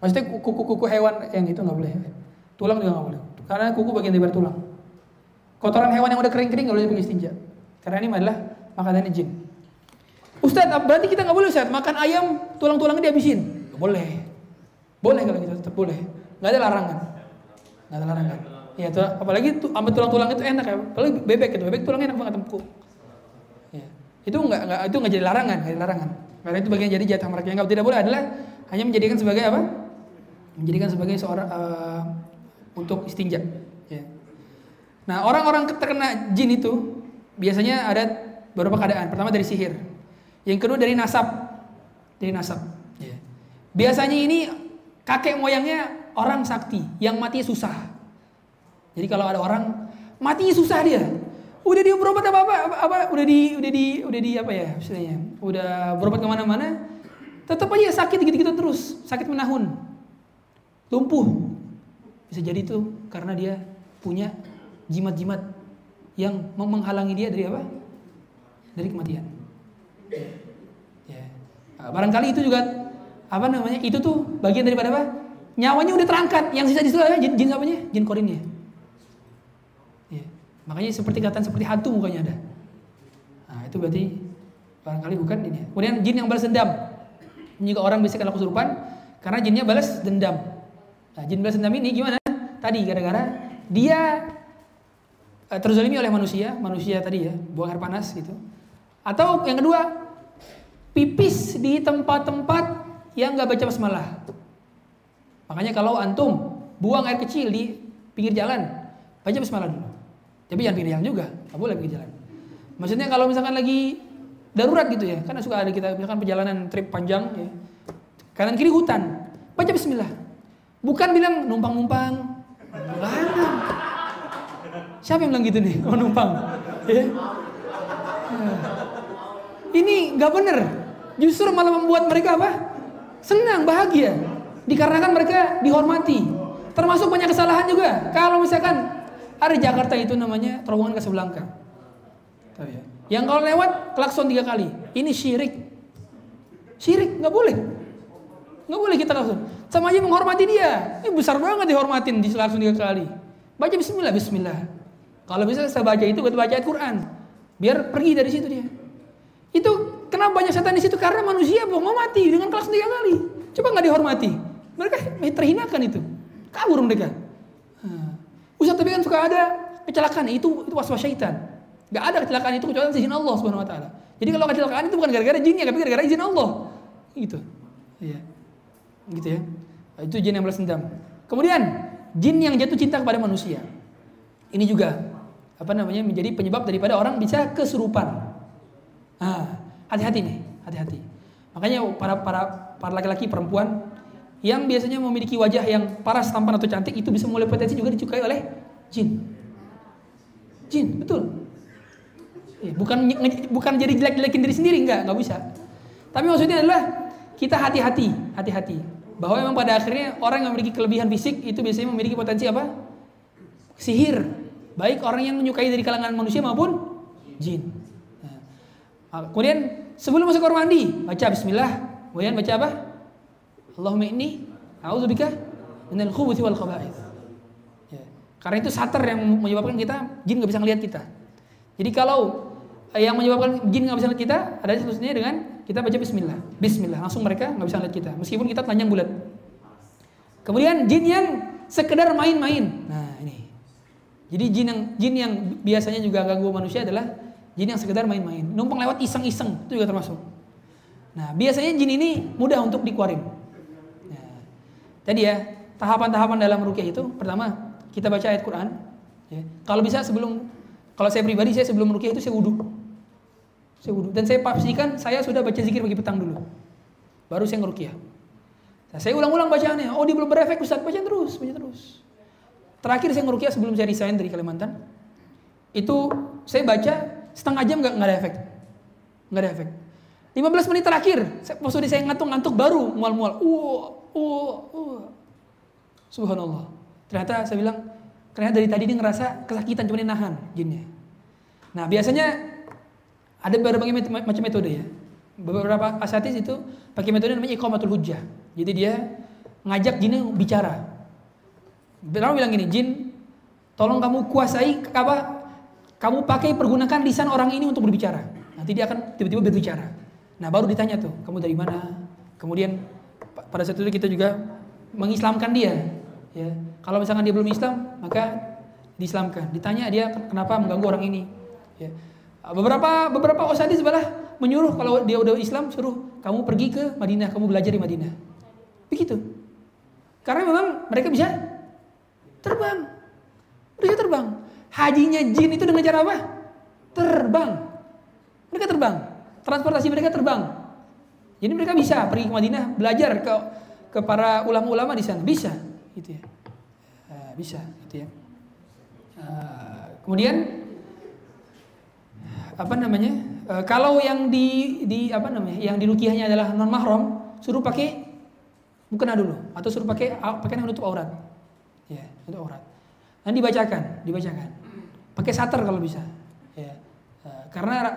Maksudnya kuku-kuku hewan yang itu nggak boleh. Tulang juga nggak boleh. Karena kuku bagian dari tulang. Kotoran hewan yang udah kering-kering nggak boleh pakai istinja. Karena ini adalah makanan jin. Ustaz, berarti kita nggak boleh Ustaz makan ayam tulang-tulangnya dihabisin? Gak boleh. Boleh kalau gitu, tetap boleh. Nggak ada larangan. Nggak ada larangan. Ya, apalagi tuh ambil tulang-tulang itu enak ya. Apalagi bebek itu, bebek tulangnya enak banget empuk. Ya. Itu nggak nggak itu nggak jadi larangan, nggak jadi larangan. Karena itu bagian jadi jatah mereka yang tidak boleh adalah hanya menjadikan sebagai apa? Menjadikan sebagai seorang uh, untuk istinja. Ya. Nah orang-orang terkena jin itu biasanya ada beberapa keadaan. Pertama dari sihir, yang kedua dari nasab, dari nasab. Ya. Biasanya ini kakek moyangnya orang sakti yang mati susah. Jadi kalau ada orang mati susah dia, udah dia berobat apa apa, apa udah di udah di udah di apa ya istilahnya udah berobat ke mana-mana tetap aja sakit gitu-gitu terus sakit menahun lumpuh bisa jadi itu karena dia punya jimat-jimat yang menghalangi dia dari apa dari kematian ya. Nah, barangkali itu juga apa namanya itu tuh bagian daripada apa nyawanya udah terangkat yang sisa di situ jin, jin apanya jin korinnya Makanya seperti kata seperti hantu mukanya ada. Nah, itu berarti barangkali bukan ini. Kemudian jin yang balas dendam. Jika orang bisa kena kesurupan karena jinnya balas dendam. Nah, jin balas dendam ini gimana? Tadi gara-gara dia uh, terzalimi oleh manusia, manusia tadi ya, buang air panas gitu. Atau yang kedua, pipis di tempat-tempat yang nggak baca basmalah. Makanya kalau antum buang air kecil di pinggir jalan, baca basmalah dulu. Tapi jangan pinggir jalan juga, nggak boleh pinggir jalan. Maksudnya kalau misalkan lagi darurat gitu ya, karena suka ada kita misalkan perjalanan trip panjang ya, kanan kiri hutan, baca Bismillah. Bukan bilang numpang-numpang, larang. Siapa yang bilang gitu nih? Oh numpang. Ya. Ini nggak bener. Justru malah membuat mereka apa? Senang, bahagia. Dikarenakan mereka dihormati. Termasuk banyak kesalahan juga. Kalau misalkan ada Jakarta itu namanya terowongan Casablanca. Tahu ya? Yang kalau lewat klakson tiga kali. Ini syirik. Syirik nggak boleh. Nggak boleh kita klakson. Sama aja menghormati dia. Ini besar banget dihormatin di klakson tiga kali. Baca Bismillah, Bismillah. Kalau bisa saya baca itu, gue baca ayat Quran. Biar pergi dari situ dia. Itu kenapa banyak setan di situ? Karena manusia mau mati dengan klakson tiga kali. Coba nggak dihormati. Mereka terhinakan itu. Kabur mereka. Ustaz tapi kan suka ada kecelakaan itu itu waswas syaitan. Gak ada kecelakaan itu kecuali izin Allah Subhanahu wa taala. Jadi kalau kecelakaan itu bukan gara-gara jinnya, tapi gara-gara izin Allah. Gitu. Iya. Gitu ya. Itu jin yang balas dendam. Kemudian jin yang jatuh cinta kepada manusia. Ini juga apa namanya menjadi penyebab daripada orang bisa kesurupan. Ah, hati-hati nih, hati-hati. Makanya para para para laki-laki perempuan yang biasanya memiliki wajah yang paras, tampan atau cantik itu bisa mulai potensi juga dicukai oleh jin. Jin, betul. Ya, bukan bukan jadi jelek-jelekin diri sendiri enggak, enggak bisa. Tapi maksudnya adalah kita hati-hati, hati-hati bahwa memang pada akhirnya orang yang memiliki kelebihan fisik itu biasanya memiliki potensi apa? Sihir. Baik orang yang menyukai dari kalangan manusia maupun jin. Nah, kemudian sebelum masuk kamar mandi baca Bismillah, kemudian baca apa? Allahumma inni a'udzubika minal khubuthi wal khaba'ith. Ya. Karena itu sater yang menyebabkan kita jin nggak bisa ngelihat kita. Jadi kalau yang menyebabkan jin nggak bisa ngelihat kita ada solusinya dengan kita baca Bismillah. Bismillah langsung mereka nggak bisa ngelihat kita meskipun kita telanjang bulat. Kemudian jin yang sekedar main-main. Nah ini. Jadi jin yang jin yang biasanya juga ganggu manusia adalah jin yang sekedar main-main. Numpang lewat iseng-iseng itu juga termasuk. Nah biasanya jin ini mudah untuk dikeluarin. Jadi ya, tahapan-tahapan dalam rukyah itu pertama kita baca ayat Quran. Ya. Kalau bisa sebelum, kalau saya pribadi saya sebelum rukyah itu saya wudhu. Saya wudhu. Dan saya pastikan saya sudah baca zikir bagi petang dulu. Baru saya ngerukyah. Nah, saya ulang-ulang bacaannya. Oh dia belum berefek Ustaz, baca terus, baca terus. Terakhir saya ngerukyah sebelum saya resign dari Kalimantan. Itu saya baca setengah jam nggak ada efek. Nggak ada efek. 15 menit terakhir, waktu saya ngantuk-ngantuk baru mual-mual. Uh, uh, uh. Subhanallah. Ternyata saya bilang, ternyata dari tadi dia ngerasa kesakitan cuma nahan jinnya. Nah biasanya ada berbagai macam metode ya. Beberapa asatis itu pakai metode namanya iqamatul hujjah. Jadi dia ngajak jinnya bicara. Lalu bilang gini, jin, tolong kamu kuasai apa kamu pakai pergunakan lisan orang ini untuk berbicara. Nanti dia akan tiba-tiba berbicara. Nah baru ditanya tuh, kamu dari mana? Kemudian pada saat itu kita juga mengislamkan dia. Ya, kalau misalkan dia belum Islam, maka diislamkan. Ditanya dia kenapa mengganggu orang ini. Ya. Beberapa beberapa osadi sebelah menyuruh kalau dia udah Islam suruh kamu pergi ke Madinah, kamu belajar di Madinah. Begitu. Karena memang mereka bisa terbang. Mereka terbang. Hajinya jin itu dengan cara apa? Terbang. Mereka terbang. Transportasi mereka terbang. Jadi mereka bisa pergi ke Madinah belajar ke ke para ulama-ulama di sana. Bisa, gitu ya. Uh, bisa, gitu ya. Uh, kemudian apa namanya? Uh, kalau yang di di apa namanya? Yang di rukiahnya adalah non mahram, suruh pakai mukena dulu atau suruh pakai pakaian yang menutup aurat. Ya, itu aurat. Dan dibacakan, dibacakan. Pakai sater kalau bisa. Ya. Uh, karena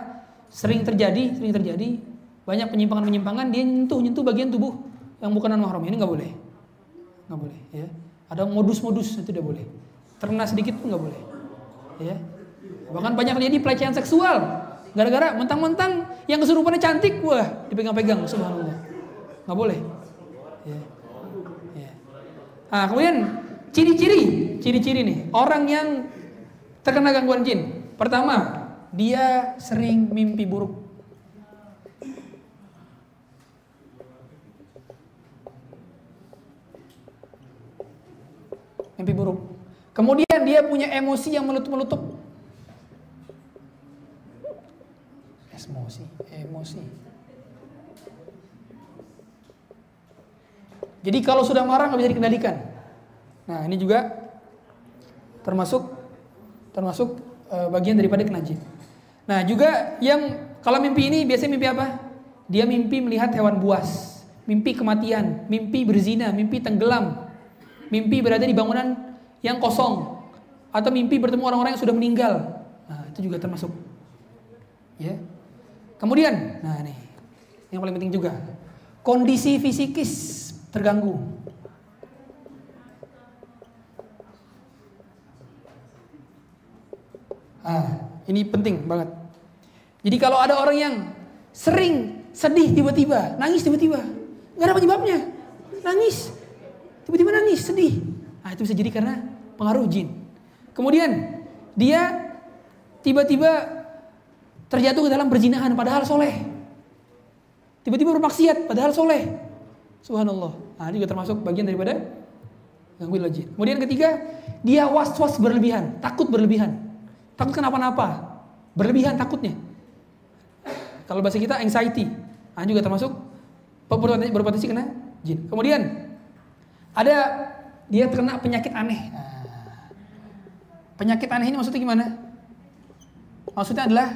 sering terjadi, sering terjadi banyak penyimpangan-penyimpangan dia nyentuh-nyentuh bagian tubuh yang bukan non mahram. Ini nggak boleh. Nggak boleh, ya. Ada modus-modus itu tidak boleh. Terkena sedikit pun nggak boleh. Ya. Bahkan banyak jadi pelecehan seksual. Gara-gara mentang-mentang yang kesurupannya cantik, wah dipegang-pegang, subhanallah. Nggak boleh. Ya. Ya. Nah, kemudian ciri-ciri, ciri-ciri nih orang yang terkena gangguan jin. Pertama, dia sering mimpi buruk. Mimpi buruk. Kemudian dia punya emosi yang meletup-meletup. Emosi, emosi. Jadi kalau sudah marah nggak bisa dikendalikan. Nah ini juga termasuk termasuk uh, bagian daripada kena jin. Nah juga yang kalau mimpi ini biasanya mimpi apa? Dia mimpi melihat hewan buas, mimpi kematian, mimpi berzina, mimpi tenggelam, mimpi berada di bangunan yang kosong, atau mimpi bertemu orang-orang yang sudah meninggal. Nah itu juga termasuk. Ya. Kemudian, nah nih yang paling penting juga kondisi fisikis terganggu. Ah, ini penting banget. Jadi kalau ada orang yang sering sedih tiba-tiba, nangis tiba-tiba, nggak ada penyebabnya, nangis, tiba-tiba nangis, sedih. Nah itu bisa jadi karena pengaruh jin. Kemudian dia tiba-tiba terjatuh ke dalam perzinahan padahal soleh. Tiba-tiba bermaksiat padahal soleh. Subhanallah. Nah, ini juga termasuk bagian daripada gangguan jin. Kemudian ketiga, dia was-was berlebihan, takut berlebihan. Takut kenapa-napa. Berlebihan takutnya. Kalau bahasa kita anxiety. Nah, juga termasuk berpotensi kena jin. Kemudian ada dia terkena penyakit aneh. Nah, penyakit aneh ini maksudnya gimana? Maksudnya adalah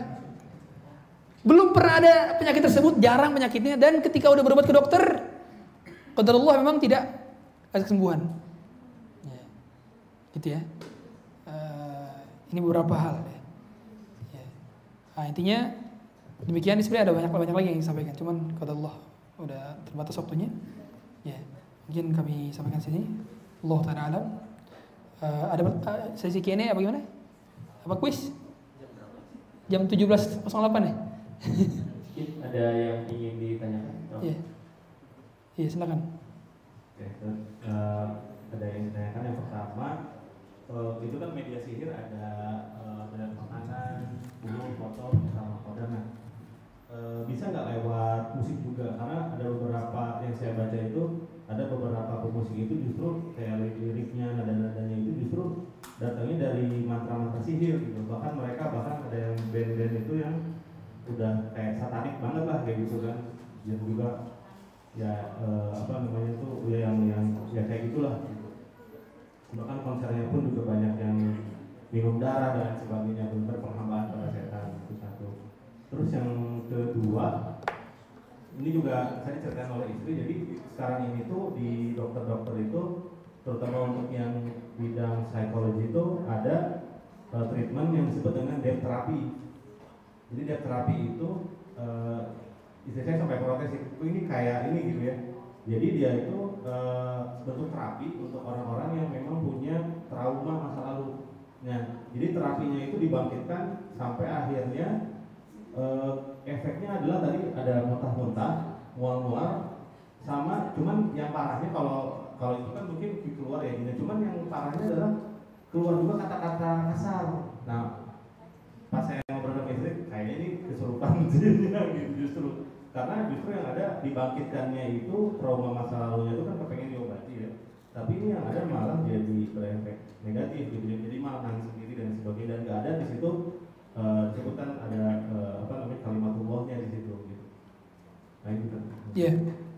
belum pernah ada penyakit tersebut, jarang penyakitnya dan ketika udah berobat ke dokter Allah memang tidak ada kesembuhan. Ya. Gitu ya. Uh, ini beberapa hal. Ya. Ya. Nah, intinya demikian sebenarnya ada banyak banyak lagi yang disampaikan. Cuman kata Allah udah terbatas waktunya. Ya. Mungkin kami sampaikan sini. Allah taala. Uh, ada uh, sesi Q&A apa gimana? Apa kuis? Jam 17.08 ya? Ada yang ingin ditanyakan? Oh. Yeah. Iya silakan. Oke, uh, ada yang ditanyakan yang pertama uh, itu kan media sihir ada uh, makanan, buku, foto, sama kodam. Nah, uh, bisa nggak lewat musik juga? Karena ada beberapa yang saya baca itu ada beberapa pemusik itu justru kayak liriknya nada-nadanya itu justru datangnya dari mantra-mantra sihir gitu. Bahkan mereka bahkan ada yang band-band itu yang udah kayak satanik banget lah kayak gitu kan. Dan juga ya eh, apa namanya tuh ya yang yang ya kayak gitulah. Bahkan konsernya pun juga banyak yang minum darah dan sebagainya benar penghambaan pada setan itu satu. Terus yang kedua ini juga saya ceritakan oleh istri jadi sekarang ini tuh di dokter-dokter itu terutama untuk yang bidang psikologi itu ada uh, treatment yang disebut dengan depth therapy jadi depth therapy itu uh, istri saya sampai protes itu ini kayak ini gitu ya? Jadi dia itu e, bentuk terapi untuk orang-orang yang memang punya trauma masa lalu. Nah, jadi terapinya itu dibangkitkan sampai akhirnya eh, efeknya adalah tadi ada muntah-muntah, mual-mual, sama cuman yang parahnya kalau kalau itu kan mungkin keluar ya cuman yang parahnya adalah keluar juga kata-kata kasar. Nah pas saya ngobrol sama istri kayaknya ini kesurupan jinnya gitu justru karena justru yang ada dibangkitkannya itu trauma masa lalunya itu kan kepengen diobati ya tapi ini yang ada malah jadi berefek negatif gitu jadi malah nangis sendiri dan sebagainya dan nggak ada di situ uh, disebutkan ada uh, apa namanya kalimat Allahnya di situ gitu nah itu kan Iya,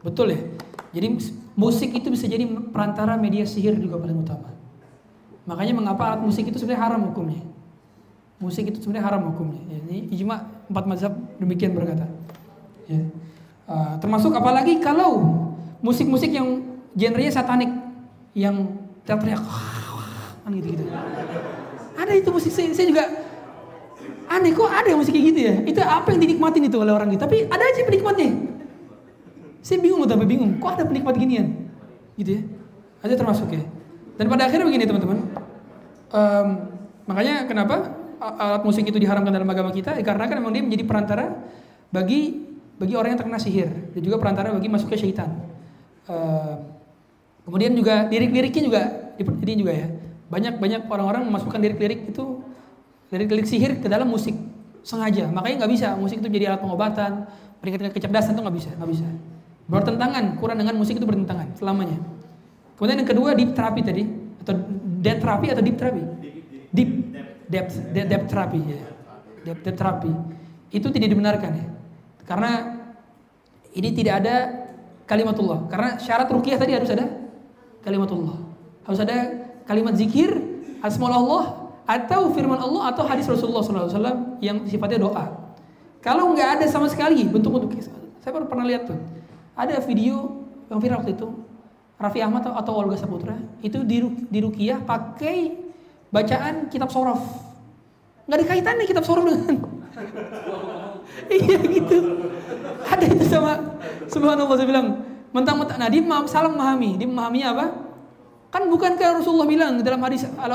betul ya. Jadi musik itu bisa jadi perantara media sihir juga paling utama. Makanya mengapa alat musik itu sebenarnya haram hukumnya. Musik itu sebenarnya haram hukumnya. Ya, ini ijma empat mazhab demikian berkata. Ya. Uh, termasuk apalagi kalau musik-musik yang genrenya satanik yang teriak-teriak kan gitu-gitu. Ada itu musik saya, saya juga aneh kok ada musik kayak gitu ya. Itu apa yang dinikmatin itu oleh orang gitu. Tapi ada aja penikmatnya. Saya bingung tapi bingung, kok ada penikmat ginian? Gitu ya. Ada termasuk ya. Dan pada akhirnya begini teman-teman. Um, makanya kenapa alat musik itu diharamkan dalam agama kita? Ya, karena kan memang dia menjadi perantara bagi bagi orang yang terkena sihir dan juga perantara bagi masuknya syaitan. Uh, kemudian juga lirik-liriknya juga ini juga ya. Banyak-banyak orang-orang memasukkan lirik-lirik itu lirik-lirik sihir ke dalam musik sengaja. Makanya nggak bisa musik itu jadi alat pengobatan, meningkatkan kecerdasan itu nggak bisa, nggak bisa. Bertentangan, Quran dengan musik itu bertentangan selamanya. Kemudian yang kedua deep terapi tadi atau deep terapi atau deep terapi? Deep depth depth, depth terapi ya. Depth, depth terapi itu tidak dibenarkan ya. Karena ini tidak ada kalimatullah. Karena syarat rukiah tadi harus ada kalimatullah. Harus ada kalimat zikir, asmaul Allah atau firman Allah atau hadis Rasulullah SAW yang sifatnya doa. Kalau nggak ada sama sekali bentuk-bentuk saya baru pernah lihat tuh ada video yang viral waktu itu Raffi Ahmad atau Olga Saputra itu di, di Rukiah pakai bacaan kitab sorof. Nggak ada kaitannya kitab sorof dengan iya gitu. Ada itu sama subhanallah saya bilang mentang-mentang nah dia salah memahami, dia memahaminya apa? Kan bukankah Rasulullah bilang dalam hadis al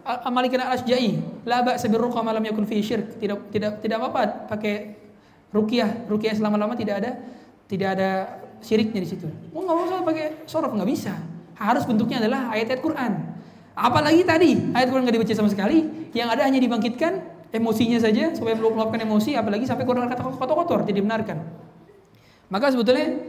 Amalikan al-Asja'i, la ba'sa birruqa ma lam yakun fi. Tidak tidak tidak apa-apa pakai rukiah, rukiah selama-lama tidak ada tidak ada syiriknya di situ. Mau nggak usah pakai sorof nggak bisa. Harus bentuknya adalah ayat-ayat Quran. Apalagi tadi ayat Quran nggak dibaca sama sekali, yang ada hanya dibangkitkan emosinya saja supaya meluapkan emosi, apalagi sampai keluar kata kotor-kotor jadi benarkan. Maka sebetulnya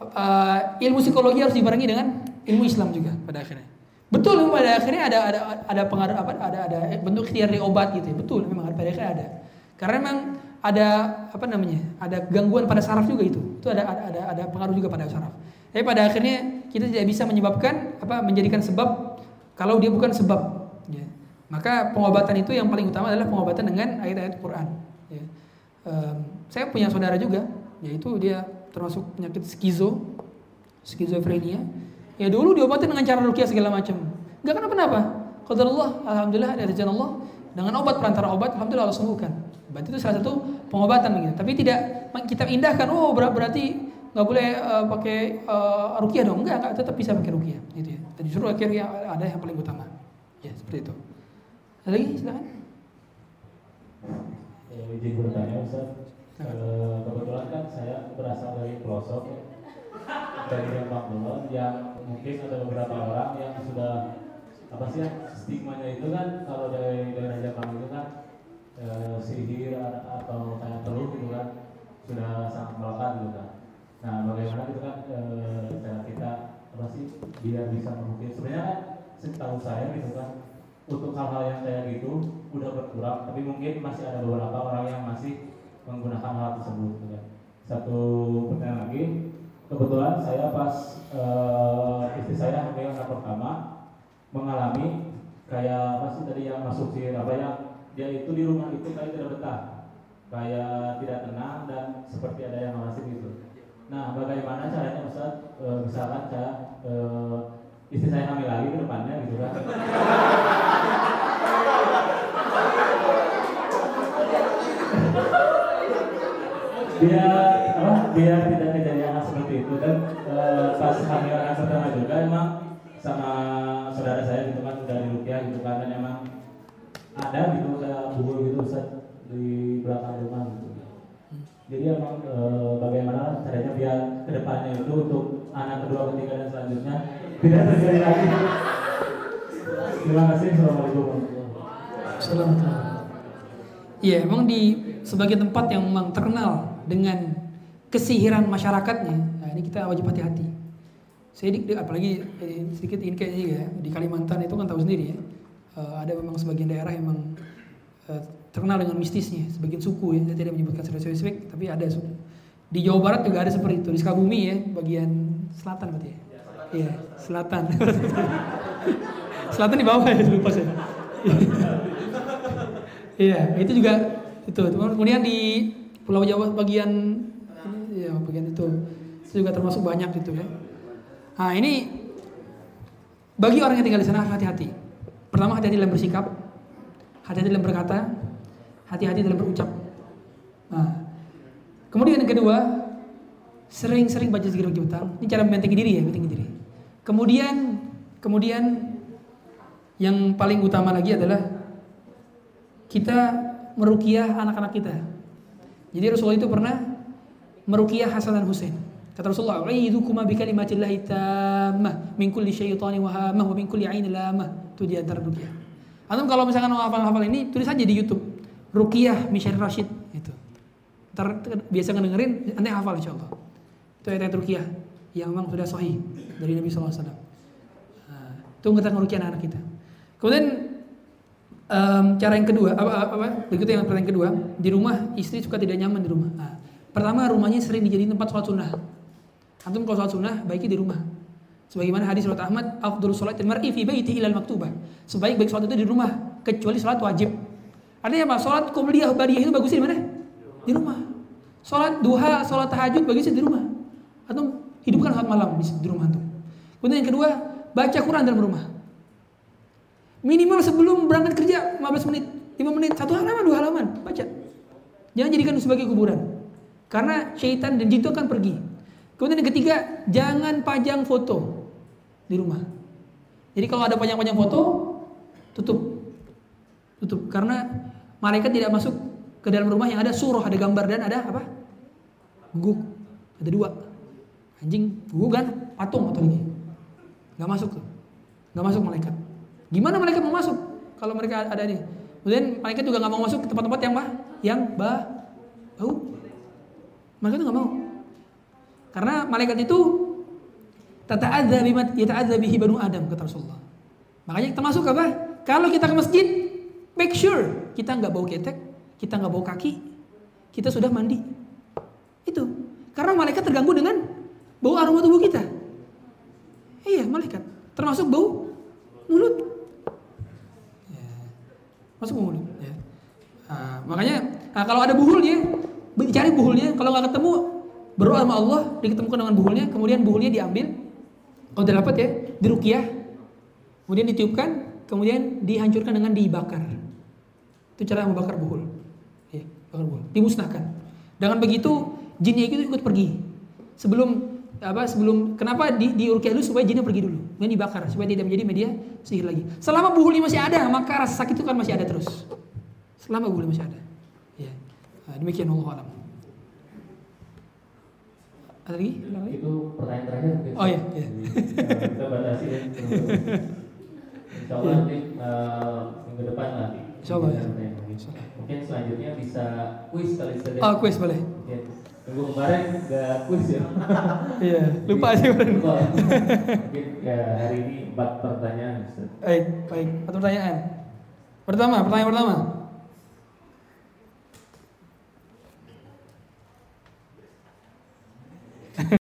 uh, ilmu psikologi harus dibarengi dengan ilmu Islam juga pada akhirnya. Betul pada akhirnya ada ada ada pengaruh apa ada ada bentuk ikhtiar obat gitu ya. Betul memang pada akhirnya ada. Karena memang ada apa namanya ada gangguan pada saraf juga itu itu ada ada ada pengaruh juga pada saraf tapi pada akhirnya kita tidak bisa menyebabkan apa menjadikan sebab kalau dia bukan sebab ya. maka pengobatan itu yang paling utama adalah pengobatan dengan ayat-ayat Quran ya. um, saya punya saudara juga yaitu dia termasuk penyakit skizo skizofrenia ya dulu diobatin dengan cara rukyah segala macam nggak kenapa-napa Allah alhamdulillah ada Allah dengan obat perantara obat alhamdulillah Allah sembuhkan Berarti itu salah satu pengobatan gitu. Tapi tidak kita indahkan, oh berarti nggak boleh uh, pakai uh, rukiah dong. Enggak, enggak, tetap bisa pakai rukiah gitu ya. Dan justru akhirnya ada yang paling utama. Ya, seperti itu. Ada lagi silakan. Ya, izin bertanya Ustaz. Uh, kebetulan kan saya berasal dari pelosok ya. dari Rempang Kulon yang mungkin ada beberapa orang yang sudah apa sih ya stigmanya itu kan kalau dari daerah Jepang itu kan e, sihir atau kayak telur gitu kan sudah sangat melekat gitu kan nah bagaimana gitu kan e, cara kita apa sih biar bisa mengukir? Sebenarnya kan setahu saya gitu kan untuk hal-hal yang kayak gitu udah berkurang tapi mungkin masih ada beberapa orang yang masih menggunakan hal tersebut gitu kan. Satu pertanyaan lagi kebetulan saya pas e, istri saya hamil anak pertama mengalami kayak apa sih tadi yang masuk sihir apa yang dia itu di rumah itu kayak tidak betah kayak tidak tenang dan seperti ada yang ngasih gitu nah bagaimana caranya Ustaz e, misalkan saya e, istri saya hamil lagi ke depannya gitu kan biar apa biar tidak kejadian seperti itu dan e, pas hamil anak pertama juga emang sama saudara saya gitu kan udah di Rupiah gitu kan dan emang ada gitu kayak bubur gitu Ustaz di belakang rumah gitu. Jadi emang e, bagaimana caranya biar ke depannya itu untuk anak kedua, ketiga dan selanjutnya tidak terjadi lagi. Terima kasih. Assalamualaikum Assalamualaikum. Iya, emang di sebagian tempat yang memang terkenal dengan kesihiran masyarakatnya, nah ini kita wajib hati-hati. Saya di, apalagi eh, sedikit ini kayaknya ya di Kalimantan itu kan tahu sendiri ya, uh, ada memang sebagian daerah yang memang uh, terkenal dengan mistisnya, sebagian suku ya, saya tidak menyebutkan secara spesifik, tapi ada suku. Di Jawa Barat juga ada seperti itu, di Sukabumi ya, bagian selatan berarti ya. Iya, selatan. selatan di bawah ya, lupa saya. Iya, itu juga itu. Kemudian di Pulau Jawa bagian ya bagian itu itu juga termasuk banyak itu ya. Nah ini bagi orang yang tinggal di sana hati-hati. Pertama hati-hati dalam bersikap, hati-hati dalam berkata, hati-hati dalam berucap. Nah, kemudian yang kedua sering-sering baca zikir bagi utang. Ini cara membentengi diri ya, membentengi diri. Kemudian kemudian yang paling utama lagi adalah kita merukiah anak-anak kita. Jadi Rasulullah itu pernah merukiah Hasan dan Husain. Kata Rasulullah, "Aidukuma bi kalimatillahi tammah min kulli syaitanin wahamah wa min kulli ainin lamah." Itu di antara rukiah. Antum kalau misalkan mau hafal-hafal ini, tulis aja di YouTube. Rukiah Misyar Rashid itu. Ntar biasa ngedengerin, nanti hafal insyaallah. Itu ayat-ayat rukiah yang memang sudah sahih dari Nabi SAW. Nah, itu kita ngerukiah anak kita. Kemudian Um, cara yang kedua, apa, apa, apa berikutnya yang pertanyaan kedua, di rumah istri suka tidak nyaman di rumah. Nah, pertama rumahnya sering dijadikan tempat sholat sunnah. Antum kalau sholat sunnah baiknya di rumah. Sebagaimana hadis sholat Ahmad, afdhul sholat mar'i fi baiti ilal maktubah. Sebaik baik sholat itu di rumah, kecuali sholat wajib. Artinya apa? Sholat kubliyah badiyah itu bagusnya di mana? Di rumah. Sholat duha, sholat tahajud bagusnya di rumah. Atau hidupkan sholat malam di rumah antum. Kemudian yang kedua, baca Quran dalam rumah. Minimal sebelum berangkat kerja 15 menit, 5 menit, satu halaman, dua halaman, baca. Jangan jadikan itu sebagai kuburan. Karena syaitan dan jin itu akan pergi. Kemudian yang ketiga, jangan pajang foto di rumah. Jadi kalau ada pajang-pajang foto, tutup. Tutup. Karena malaikat tidak masuk ke dalam rumah yang ada surah, ada gambar dan ada apa? Guguk. Ada dua. Anjing, guguk kan? Patung atau lagi. Gak masuk tuh. Gak masuk malaikat. Gimana malaikat mau masuk kalau mereka ada ini? Kemudian malaikat juga nggak mau masuk ke tempat-tempat yang bah, yang bah, bau. Mereka itu nggak mau. Karena malaikat itu tata'adza bima yata'adza bihi banu Adam kata Rasulullah. Makanya termasuk apa? Kalau kita ke masjid, make sure kita nggak bau ketek, kita nggak bau kaki, kita sudah mandi. Itu. Karena malaikat terganggu dengan bau aroma tubuh kita. Iya, malaikat. Termasuk bau mulut masuk mulut ya. Nah, makanya nah, kalau ada buhulnya dicari buhulnya kalau nggak ketemu berdoa sama Allah diketemukan dengan buhulnya kemudian buhulnya diambil kalau tidak dapat ya dirukiah kemudian ditiupkan kemudian dihancurkan dengan dibakar itu cara membakar buhul ya, bakar buhul dimusnahkan dengan begitu jinnya itu ikut pergi sebelum apa sebelum kenapa di, di dulu supaya jinnya pergi dulu dan dibakar supaya tidak menjadi media sihir lagi selama buhuli masih ada maka rasa sakit itu kan masih ada terus selama buhuli masih ada ya nah, demikian Allah alam ada lagi? itu pertanyaan terakhir mungkin oh iya, iya. kita batasi ya Insya Allah nanti uh, minggu depan lah Insya Allah ya. Mungkin selanjutnya bisa kuis kali saja. Oh kuis boleh. Minggu kemarin nggak kuis ya. Iya, lupa sih kemarin. Mungkin ya hari ini empat pertanyaan. Baik, baik. Empat pertanyaan. Pertama, pertanyaan pertama.